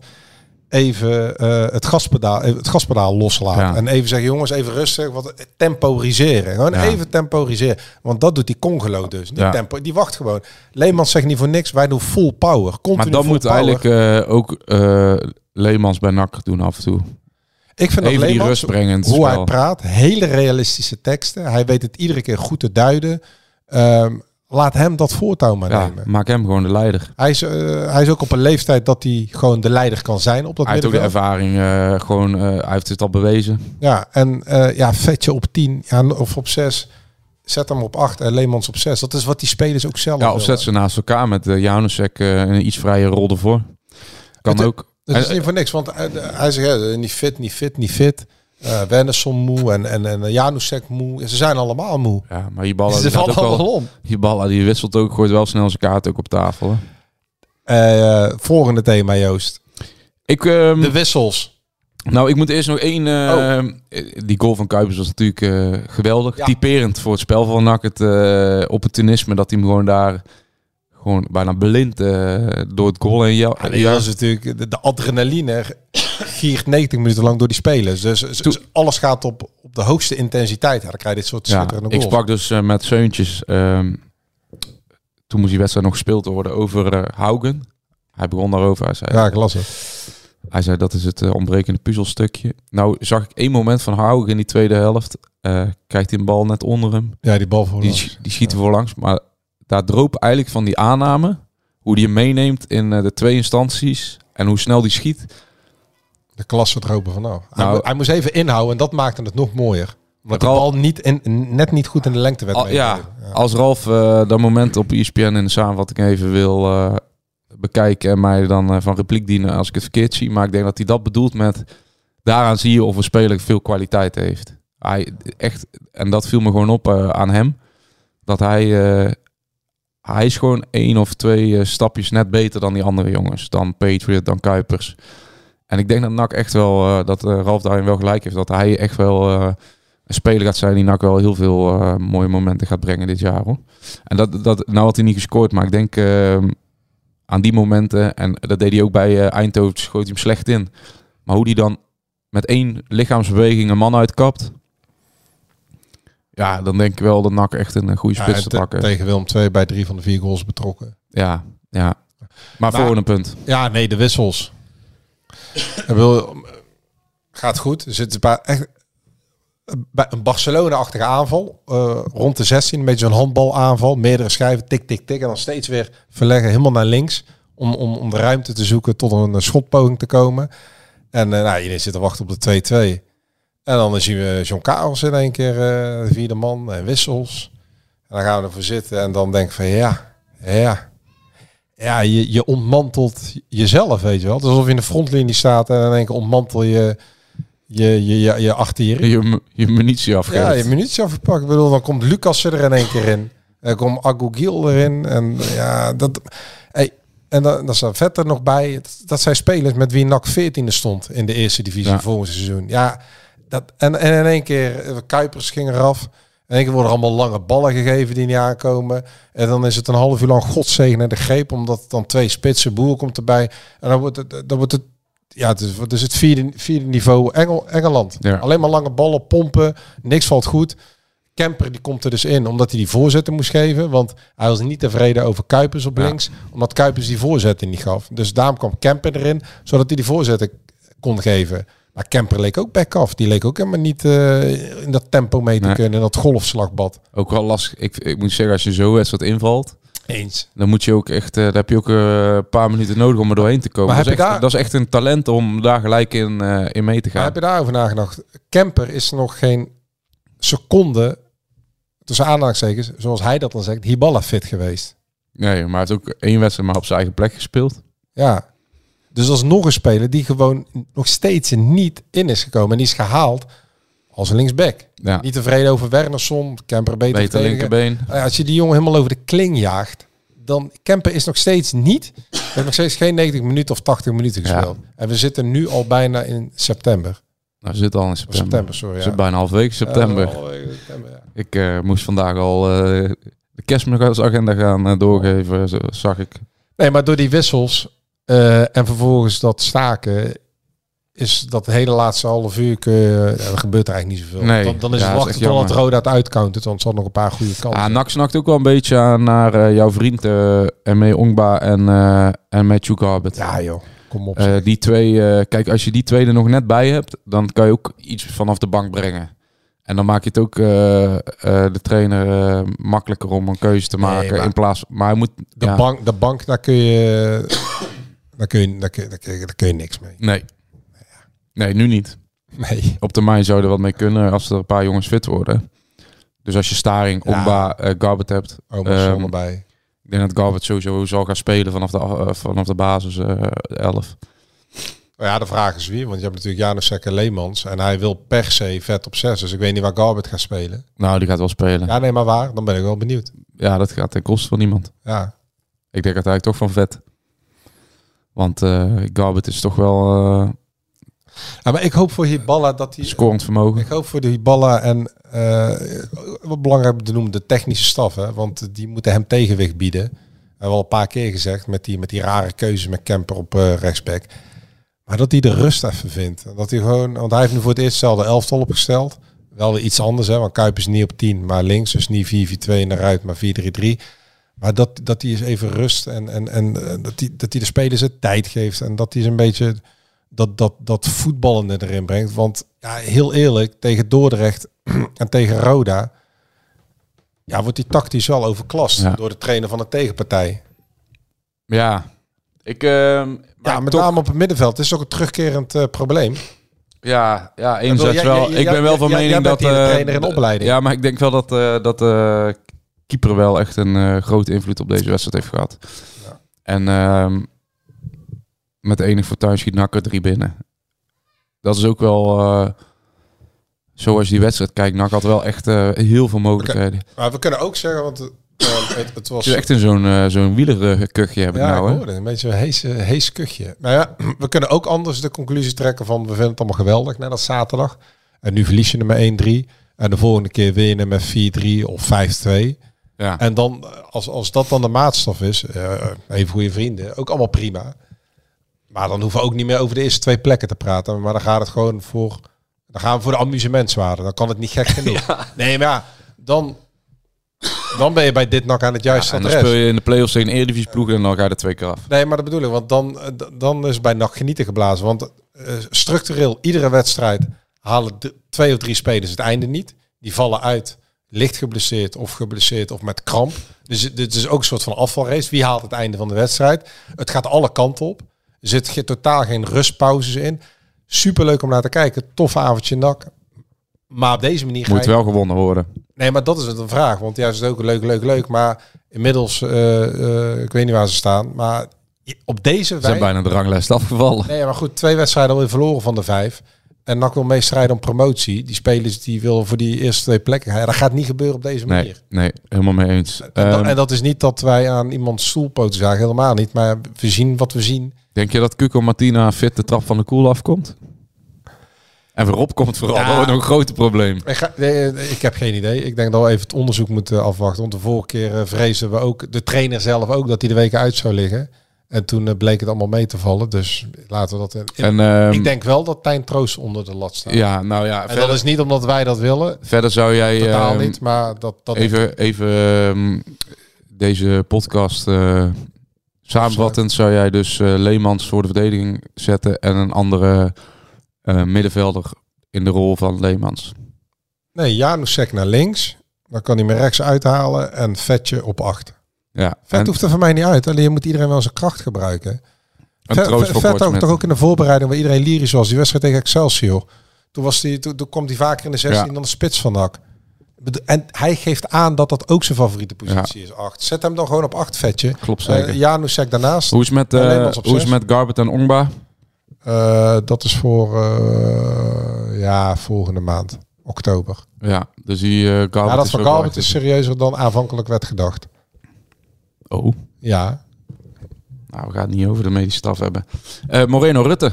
even eh, het, gaspedaal, het gaspedaal loslaat. Ja. En even zeggen, jongens, even rustig. Wat, temporiseren. Gewoon Ja. even temporiseren. Want dat doet die Congolo dus. Ja. tempo, die wacht gewoon. Leemans zegt niet voor niks. Wij doen full power. Continu maar dan moet power. eigenlijk eh, ook eh Leemans bij NAC doen af en toe. Ik vind dat Even die Leemans, rust brengen in het hoe spel. hij praat, hele realistische teksten. Hij weet het iedere keer goed te duiden. Ehm, laat hem dat voortouw maar Ja, nemen. maak hem gewoon de leider. Hij is, eh, hij is ook op een leeftijd dat hij gewoon de leider kan zijn op dat Hij heeft ook de ervaring, eh, gewoon, eh, hij heeft het al bewezen. Ja, en ja, Vetje op 10 ja, of op 6. Zet hem op 8 en Leemans op 6. Dat is wat die spelers ook zelf Ja, of zet ze naast elkaar met uh, Janusek een iets vrije rol ervoor. Kan Het- ook. Dat is niet voor niks, want hij, hij zegt ja, niet fit, niet fit, niet fit. Eh Wennerson moe en, en, en Janusek moe. Ze zijn allemaal moe. Ja, maar die ballen, Ze die, vallen allemaal om. die ballen die wisselt ook, gooit wel snel zijn kaart ook op tafel. Hè. Eh, volgende thema, Joost. Ik, ehm, De wissels. nou, ik moet eerst nog één... eh, Die goal van Kuipers was natuurlijk eh, geweldig. Ja. Typerend voor het spel van NAC. Het eh, opportunisme dat hij hem gewoon daar... Gewoon bijna blind eh, door het goal jou- Ja, nee, dat is natuurlijk de, de adrenaline giert 90 minuten lang door die spelers. Dus, dus Toen- alles gaat op, op de hoogste intensiteit. Ja, dan krijg je dit soort Ja, ik sprak dus eh, met Seuntjes. ehm, toen moest die wedstrijd nog gespeeld worden over eh Haugen. Hij begon daarover. Hij zei, Ja, ik las het. hij zei dat is het ontbrekende puzzelstukje. Nou zag ik één moment van Haugen in die tweede helft. Krijgt hij een bal net onder hem. Ja, die bal voor Die, die schiet er voorlangs. Maar daar droop eigenlijk van die aanname. Hoe die hem meeneemt in eh, de twee instanties. En hoe snel die schiet. De klasse dropen vanaf. Hij, Nou- mo- hij moest even inhouden en dat maakte het nog mooier. Omdat de Ralf- bal niet in, net niet goed in de lengte werd Al- ja, als Ralf eh, dat moment op ESPN in de samenvatting even wil eh, bekijken en mij dan van repliek dienen als ik het verkeerd zie. Maar ik denk dat hij dat bedoelt met daaraan zie je of een speler veel kwaliteit heeft. Hij echt, en dat viel me gewoon op aan hem. Dat hij, hij is gewoon één of twee eh, stapjes net beter dan die andere jongens. Dan Patriot, dan Kuipers. En ik denk dat NAC echt wel, eh, dat eh, Ralf daarin wel gelijk heeft. Dat hij echt wel een speler gaat zijn die NAC wel heel veel mooie momenten gaat brengen dit jaar. Hoor. En dat, dat, nou had hij niet gescoord, maar ik denk eh, aan die momenten, en dat deed hij ook bij Eindhoven, schoot hij hem slecht in. Maar hoe die dan met één lichaamsbeweging een man uitkapt. Ja, dan denk ik wel dat NAC echt een eh, goede spits te pakken. tegen Willem II bij drie van de vier goals betrokken. Ja, ja. Maar, Maar- voor een punt. Ja, nee, de wissels. Wil, gaat goed. Er zit bij echt bij een Barcelona-achtige aanval. eh, rond de 16, een beetje zo'n handbalaanval. Meerdere schijven, tik, tik, tik. En dan steeds weer verleggen helemaal naar links. Om, om, om de ruimte te zoeken tot een, een schotpoging te komen. En eh nou, iedereen zit te wachten op de 2-2. En dan zien we John Karels in één keer eh, de vierde man en wissels. En dan gaan we ervoor zitten en dan denk ik van ja, ja. Ja, je, je ontmantelt jezelf, weet je wel. Het is alsof je in de frontlinie staat en in één keer ontmantel je je, je, je, je. Je, je munitie afgeeft. Ja, je munitie afgepakt. Ik bedoel, dan komt Lucas er in één keer in. Dan komt Agugil erin. En ja, dat... Hey, en dan, dan staat Vet er nog bij. Dat, dat zijn spelers met wie NAC 14e stond in de eerste divisie Ja. volgend seizoen. Ja, dat, en, en in één keer, eh, Kuipers ging eraf. In één keer worden er allemaal lange ballen gegeven die niet aankomen. En dan is het een half uur lang godzegen en de greep. Omdat dan twee spitsen, boer komt erbij. En dan wordt het, dan wordt het ja, het is, het is het vierde, vierde niveau Engel, Engeland. Ja. Alleen maar lange ballen, pompen, niks valt goed. Kemper die komt er dus in omdat hij die voorzetten moest geven. Want hij was niet tevreden over Kuipers op Ja. links. Omdat Kuipers die voorzetten niet gaf. Dus daarom kwam Kemper erin, zodat hij die voorzetten kon geven. Maar Kemper leek ook back af. Die leek ook helemaal niet eh, in dat tempo mee te Nee. kunnen. In dat golfslagbad. Ook wel lastig. Ik, ik moet zeggen, als je zo wedstrijd invalt, Eens. dan moet je ook echt, eh, daar heb je ook eh, een paar minuten nodig om er doorheen te komen. Maar dat, is echt, daar- dat is echt een talent om daar gelijk in, in mee te Maar gaan. heb je daarover nagedacht? Kemper is nog geen seconde, tussen aanhalingstekens, zoals hij dat dan zegt, Hiballa fit geweest. Nee, maar hij heeft ook één wedstrijd maar op zijn eigen plek gespeeld. Ja. Dus als nog een speler die gewoon nog steeds er niet in is gekomen en die is gehaald als een linksback. Ja, Niet tevreden over Wernersson, Kemper beter, beter tegen. linkerbeen. Ja, Als je die jongen helemaal over de kling jaagt, dan Kemper is nog steeds niet, heeft nog steeds geen 90 minuten of 80 minuten Ja. gespeeld. En we zitten nu al bijna in september. Nou, we zitten al in september. september, sorry. We Ja. zitten bijna half week september. Ja, september. Ik eh, moest vandaag al eh, de kerstmisagenda gaan eh, doorgeven, zag ik. Nee, maar door die wissels eh, en vervolgens dat staken, is dat hele laatste half uur, kun je, ja, er gebeurt er eigenlijk niet zoveel. Nee, dan, dan is ja, het wachten totdat jammer. Roda het uitcountert, want het zal nog een paar goede kansen. Ah, Nak snakt ook wel een beetje aan naar eh, jouw vriend eh Eme Ongba en, eh en Matthew Garbett. ja joh, kom op. Die twee, kijk, als je die twee er nog net bij hebt, dan kan je ook iets vanaf de bank brengen. En dan maak je het ook de trainer makkelijker om een keuze te maken. in plaats, maar hij moet. de, ja, bank, de bank, daar kun je, daar kun je, daar kun je, daar kun je, daar kun je niks mee. Nee. Nee, nu niet. Nee. Op termijn zou er wat mee kunnen als er een paar jongens fit worden. Dus als je Staring, Ja. Ongba, eh Garbett hebt. Ehm, um, erbij. Ik denk dat Garbett sowieso zal gaan spelen vanaf de, eh, vanaf de basis eh 11. Nou ja, de vraag is wie, want je hebt natuurlijk Janus en Leemans en hij wil per se vet op 6, dus ik weet niet waar Garbett gaat spelen. Nou, die gaat wel spelen. Ja, Ja, nee, maar waar? Dan ben ik wel benieuwd. dat gaat ten koste van niemand. Ja, Ik denk uiteindelijk toch van vet. Want eh Garbett is toch wel Ja, maar ik hoop voor Hiballa dat hij... scorend vermogen. Ik hoop voor de Hiballa en eh, wat belangrijk om te noemen, de technische staf. Hè? Want die moeten hem tegenwicht bieden. We hebben al een paar keer gezegd met die, met die rare keuzes met Kemper op eh rechtsback. Maar dat hij de rust even vindt. Dat hij gewoon, want hij heeft nu voor het eerst hetzelfde elftal opgesteld. Wel weer iets anders, hè? want Kuip is niet op 10, maar links. Dus niet 4-4-2 in de ruit, maar 4-3-3. Maar dat, dat hij eens even rust en, en, en eh, dat, hij, dat hij de spelers het tijd geeft. En dat hij een beetje dat, dat, dat voetballende erin brengt. Want ja, heel eerlijk, tegen Dordrecht en tegen Roda... Ja, wordt die tactisch wel overklast Ja. door de trainer van de tegenpartij. Ja. Ik, ehm, Ja, met toch- name op het middenveld. Het is ook een terugkerend eh, probleem. Ja, ja enerzijds wel. ik ben wel van mening dat... eh, trainer in opleiding. Ja, maar ik denk wel dat, dat keeper wel echt een eh, grote invloed op deze wedstrijd heeft gehad. Ja. En ehm, met enig fortuin schiet Nakker drie binnen. Dat is ook wel... eh zoals je die wedstrijd kijkt, Nak had wel echt eh, heel veel mogelijkheden. Maar we kunnen ook zeggen, want het, het was Het is echt in zo'n zo'n wielerkuchje heb ik ja, nou. hoorde een beetje een hees, hees kuchje. Maar ja, we kunnen ook anders de conclusie trekken van we vinden het allemaal geweldig net als zaterdag. En nu verlies je hem met 1-3. En de volgende keer win je hem met 4-3 of 5-2. Ja. En dan, als, als dat dan de maatstaf is, eh, even goede vrienden, ook allemaal prima. Maar dan hoeven we ook niet meer over de eerste twee plekken te praten. Maar dan gaat het gewoon voor, dan gaan we voor de amusementswaarde. Dan kan het niet gek genoeg. Nee, maar ja, dan, dan ben je bij dit nog aan het juiste en dan adres. speel je in de play-offs tegen Eredivisie ploeg en dan ga je er twee keer af. Nee, maar dat bedoel ik, want dan, dan is bij nacht genieten geblazen. Want eh, structureel, iedere wedstrijd halen twee of drie spelers het einde niet. Die vallen uit, licht geblesseerd of geblesseerd of met kramp. Dus dit is ook een soort van afvalrace. Wie haalt het einde van de wedstrijd? Het gaat alle kanten op. Er zit totaal geen rustpauzes in. Superleuk om naar te kijken. Tof avondje nak. Maar op deze manier Moet je... wel gewonnen worden. Nee, maar dat is het een vraag. Want juist is het ook leuk, leuk, leuk. Maar inmiddels, eh, eh, ik weet niet waar ze staan. Maar op deze Ze zijn bijna de ranglijst afgevallen. Nee, maar goed, twee wedstrijden alweer verloren van de vijf. En NAC wil meestrijden om promotie. Die spelers die willen voor die eerste twee plekken gaan. Dat gaat niet gebeuren op deze manier. nee, helemaal mee eens. En, dat, Ehm, en dat is niet dat wij aan iemands stoelpoten zagen. Helemaal niet. Maar we zien wat we zien. Denk je dat Cuco Martina fit de trap van de koel afkomt? En Rob komt vooral Ja. nog een grote probleem. Ik, ga, nee, ik heb geen idee. Ik denk dat we even het onderzoek moeten afwachten. Want de vorige keer eh, vrezen we ook, de trainer zelf ook, dat hij de weken uit zou liggen. En toen eh, bleek het allemaal mee te vallen. Dus laten we dat... En, ehm, ik denk wel dat Tijn Troost onder de lat staat. Ja, nou ja, en verder, dat is niet omdat wij dat willen. verder zou jij Totaal ehm, niet. Maar dat, dat even, even ehm, deze podcast eh, samenvattend zou jij dus eh, Leemans voor de verdediging zetten en een andere middenvelder in de rol van Leemans. Nee, Janusek naar links. Dan kan hij me rechts uithalen en Vetje op acht. Ja, Vet en hoeft er voor mij niet uit. Alleen je moet iedereen wel zijn kracht gebruiken. Vet, voor vet ook, toch ook in de voorbereiding waar iedereen lyrisch was. Die wedstrijd tegen Excelsior. Toen, was die, toen, toen komt hij vaker in de 16 Ja. dan de spits van. Bedo- En hij geeft aan dat dat ook zijn favoriete positie is. Acht. Zet hem dan gewoon op acht, Vetje. Klopt zeker. Uh, Janusek daarnaast. hoe is met, op hoe is met Garbert en Ongba? Eh, dat is voor ja, volgende maand. Oktober. Ja, dus die Garbert Ja, dat is van Garbert echt- is serieuzer dan aanvankelijk werd gedacht. Oh, Ja, nou we gaan het niet over de medische staf hebben. Eh, Moreno Rutte.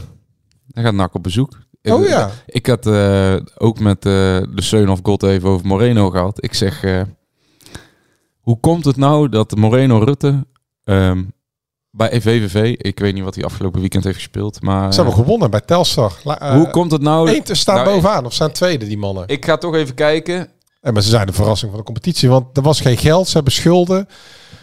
Hij gaat NAC op bezoek. Oh Ik- ja. Ik had eh, ook met eh, de Seun of God even over Moreno gehad. Ik zeg, hoe komt het nou dat Moreno Rutte ehm, bij VVV, ik weet niet wat hij afgelopen weekend heeft gespeeld, maar ze hebben gewonnen bij Telstar. Hoe komt het nou? Eén te staan Nou, bovenaan, of zijn tweede die mannen. Ik ga toch even kijken. En maar ze zijn de verrassing van de competitie, want er was geen geld. Ze hebben schulden.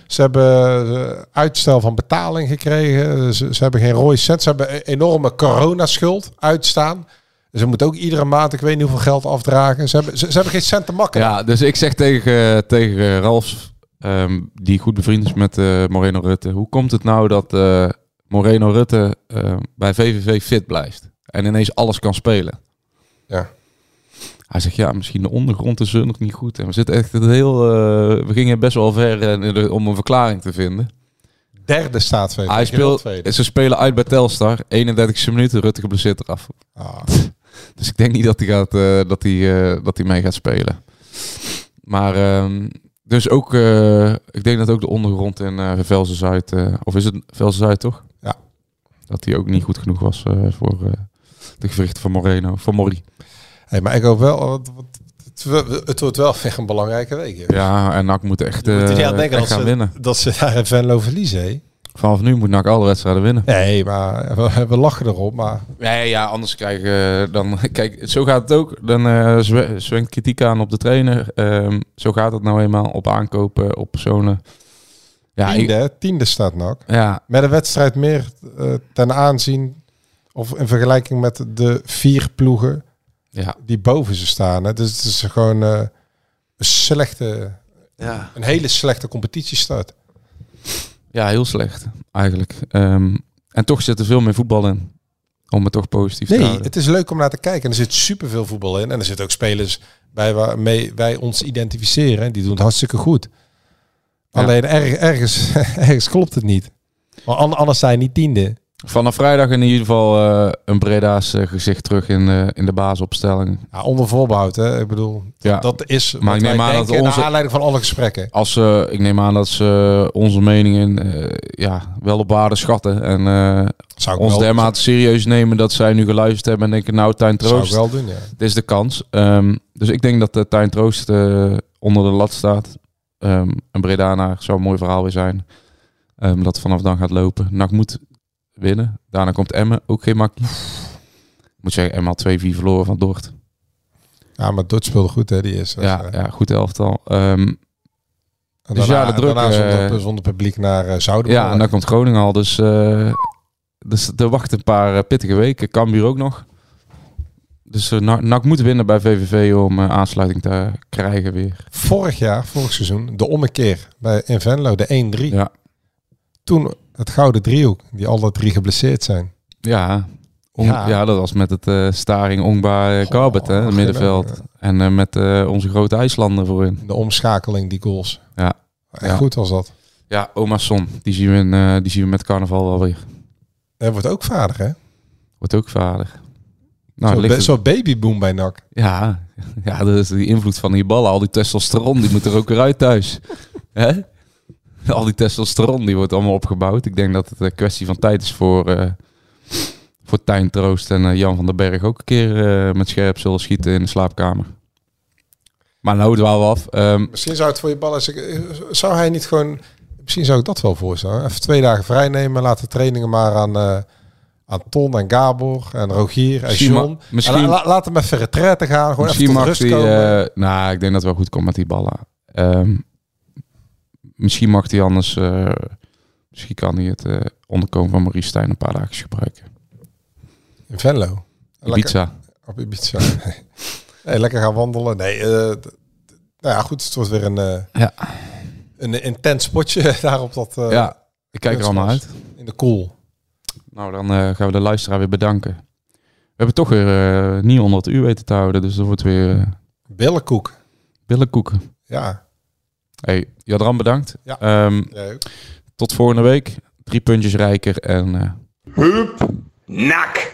Ze hebben eh, uitstel van betaling gekregen. Ze, ze hebben geen rode cent. Ze hebben een enorme coronaschuld uitstaan. Ze moeten ook iedere maand, ik weet niet hoeveel geld afdragen. Ze hebben, ze, ze hebben geen cent te makken. Ja, dus ik zeg tegen, tegen Ralf, ehm, die goed bevriend is met eh, Moreno Rutte. Hoe komt het nou dat eh, Moreno Rutte eh, bij VVV fit blijft? En ineens alles kan spelen? Ja. Hij zegt, ja, misschien de ondergrond is er nog niet goed. En we zitten echt het heel... eh, we gingen best wel ver eh, om een verklaring te vinden. Derde staat. Hij speelt, ze spelen uit bij Telstar. 31e minuut, Rutte geblesseerd eraf. Ah. Dus ik denk niet dat hij, gaat, eh, dat hij, dat hij mee gaat spelen. Maar ehm, dus ook, ik denk dat ook de ondergrond in eh Velzen Zuid, of is het Velzen Zuid toch? Ja. Dat hij ook niet goed genoeg was voor de gewrichten van Moreno, van Morri. Hey, maar ik hoop wel, want het, het wordt wel echt een belangrijke week. Ja, en NAC moet echt, Je moet eh, denken echt dat gaan ze, winnen. dat ze daar in Venlo verliezen. hè? Vanaf nu moet NAC alle wedstrijden winnen. Nee, maar we, we lachen erop. Maar Nee, ja, anders krijgen we dan... Kijk, zo gaat het ook. Dan eh zwe- zwengt kritiek aan op de trainer. Ehm, zo gaat het nou eenmaal op aankopen, op personen. Ja, ik- tiende, hè? tiende staat NAC. ja, Met een wedstrijd meer eh, ten aanzien, of in vergelijking met de vier ploegen ja, die boven ze staan. Hè? Dus het is gewoon eh, een slechte, ja. een hele slechte competitiestart. ja, heel slecht eigenlijk. Ehm, en toch zit er veel meer voetbal in. Om het toch positief te Nee, houden. het is leuk om naar te kijken. En er zit superveel voetbal in. En er zitten ook spelers bij waarmee wij ons identificeren. En die doen het hartstikke goed. Ja. Alleen erg, ergens, ergens klopt het niet. Maar an- anders zijn niet tiende. Vanaf vrijdag in ieder geval eh, een Breda's eh, gezicht terug in, eh, in de basisopstelling. Ja, onder voorbehoud, hè? Ik bedoel, Ja. dat is Maar ik neem aan dat onze- naar aanleiding van alle gesprekken. Als ze, ik neem aan dat ze onze meningen ja, wel op waarde schatten. En Zou ik ons dermate serieus nemen dat zij nu geluisterd hebben en denken, nou, Tuin zou ik Troost, wel doen, ja. dit is de kans. Ehm, dus ik denk dat de Tuin Troost onder de lat staat. Ehm een Bredana zou een mooi verhaal weer zijn. Ehm, dat vanaf dan gaat lopen. NAC moet winnen. Daarna komt Emmen, ook geen makkie. Ik moet zeggen, Emmen had 2-4 verloren van Dort. Ja, maar Dort speelde goed, hè? Die is. Ja, ja, goed elftal. En dus daarna, ja, de druk, Daarna zonder, eh, zonder publiek naar uh, Zouden. ja, en dan komt Groningen al. Dus, eh, dus er wachten een paar pittige weken. Cambuur ook nog. Dus eh, NAC moet winnen bij VVV om aansluiting te krijgen weer. Vorig jaar, vorig seizoen, de ommekeer bij in Venlo, de 1-3. Ja. Toen het gouden driehoek, die alle drie geblesseerd zijn. Ja, Ja. ja. dat was met het eh, Staring, Ongba, uh, Garbet, hè, het middenveld. ja. En eh, met eh, onze grote IJslander voorin. De omschakeling, die goals. Ja. Echt Ja. goed was dat. Ja, Oma Son, die zien we, in, eh, die zien we met carnaval wel weer. Hij wordt ook vader, hè? Wordt ook vader. Nou, Zo'n zo'n babyboom bij NAC. Ja, ja, dat is die invloed van die ballen. Al die testosteron, die moet er ook weer uit thuis. Hè? Al die testosteron, die wordt allemaal opgebouwd. Ik denk dat het een kwestie van tijd is voor, eh voor Tijn Troost en eh, Jan van den Berg ook een keer eh, met scherp zullen schieten in de slaapkamer. Maar nou dwalen we af. Ehm, Misschien zou het voor je ballen... Zou hij niet gewoon... Misschien zou ik dat wel voorstellen. Even twee dagen vrij nemen. Laat de trainingen maar aan, aan Ton en Gabor en Rogier en Misschien John. misschien- En la- la- laat hem even retraite gaan. Gewoon misschien even rust hij... komen. nou, ik denk dat het wel goed komt met die ballen. Ehm, misschien mag hij anders... eh, misschien kan hij het eh, onderkomen van Maurice Stijn een paar dagen gebruiken. in Venlo. Lekker- Ibiza. Op Ibiza. nee, lekker gaan wandelen. Nee, eh, nou ja, goed. Het wordt weer een, Ja. een intens spotje daar op dat... ja, ik kijk er al naar uit. In de koel. Nou, dan gaan we de luisteraar weer bedanken. We hebben toch weer niet onder het uur weten te houden, dus dat wordt weer Billenkoek. billenkoeken. Ja. Hey, Jadran bedankt. Ja. Ehm, tot volgende week. Drie puntjes rijker en... eh, Nak.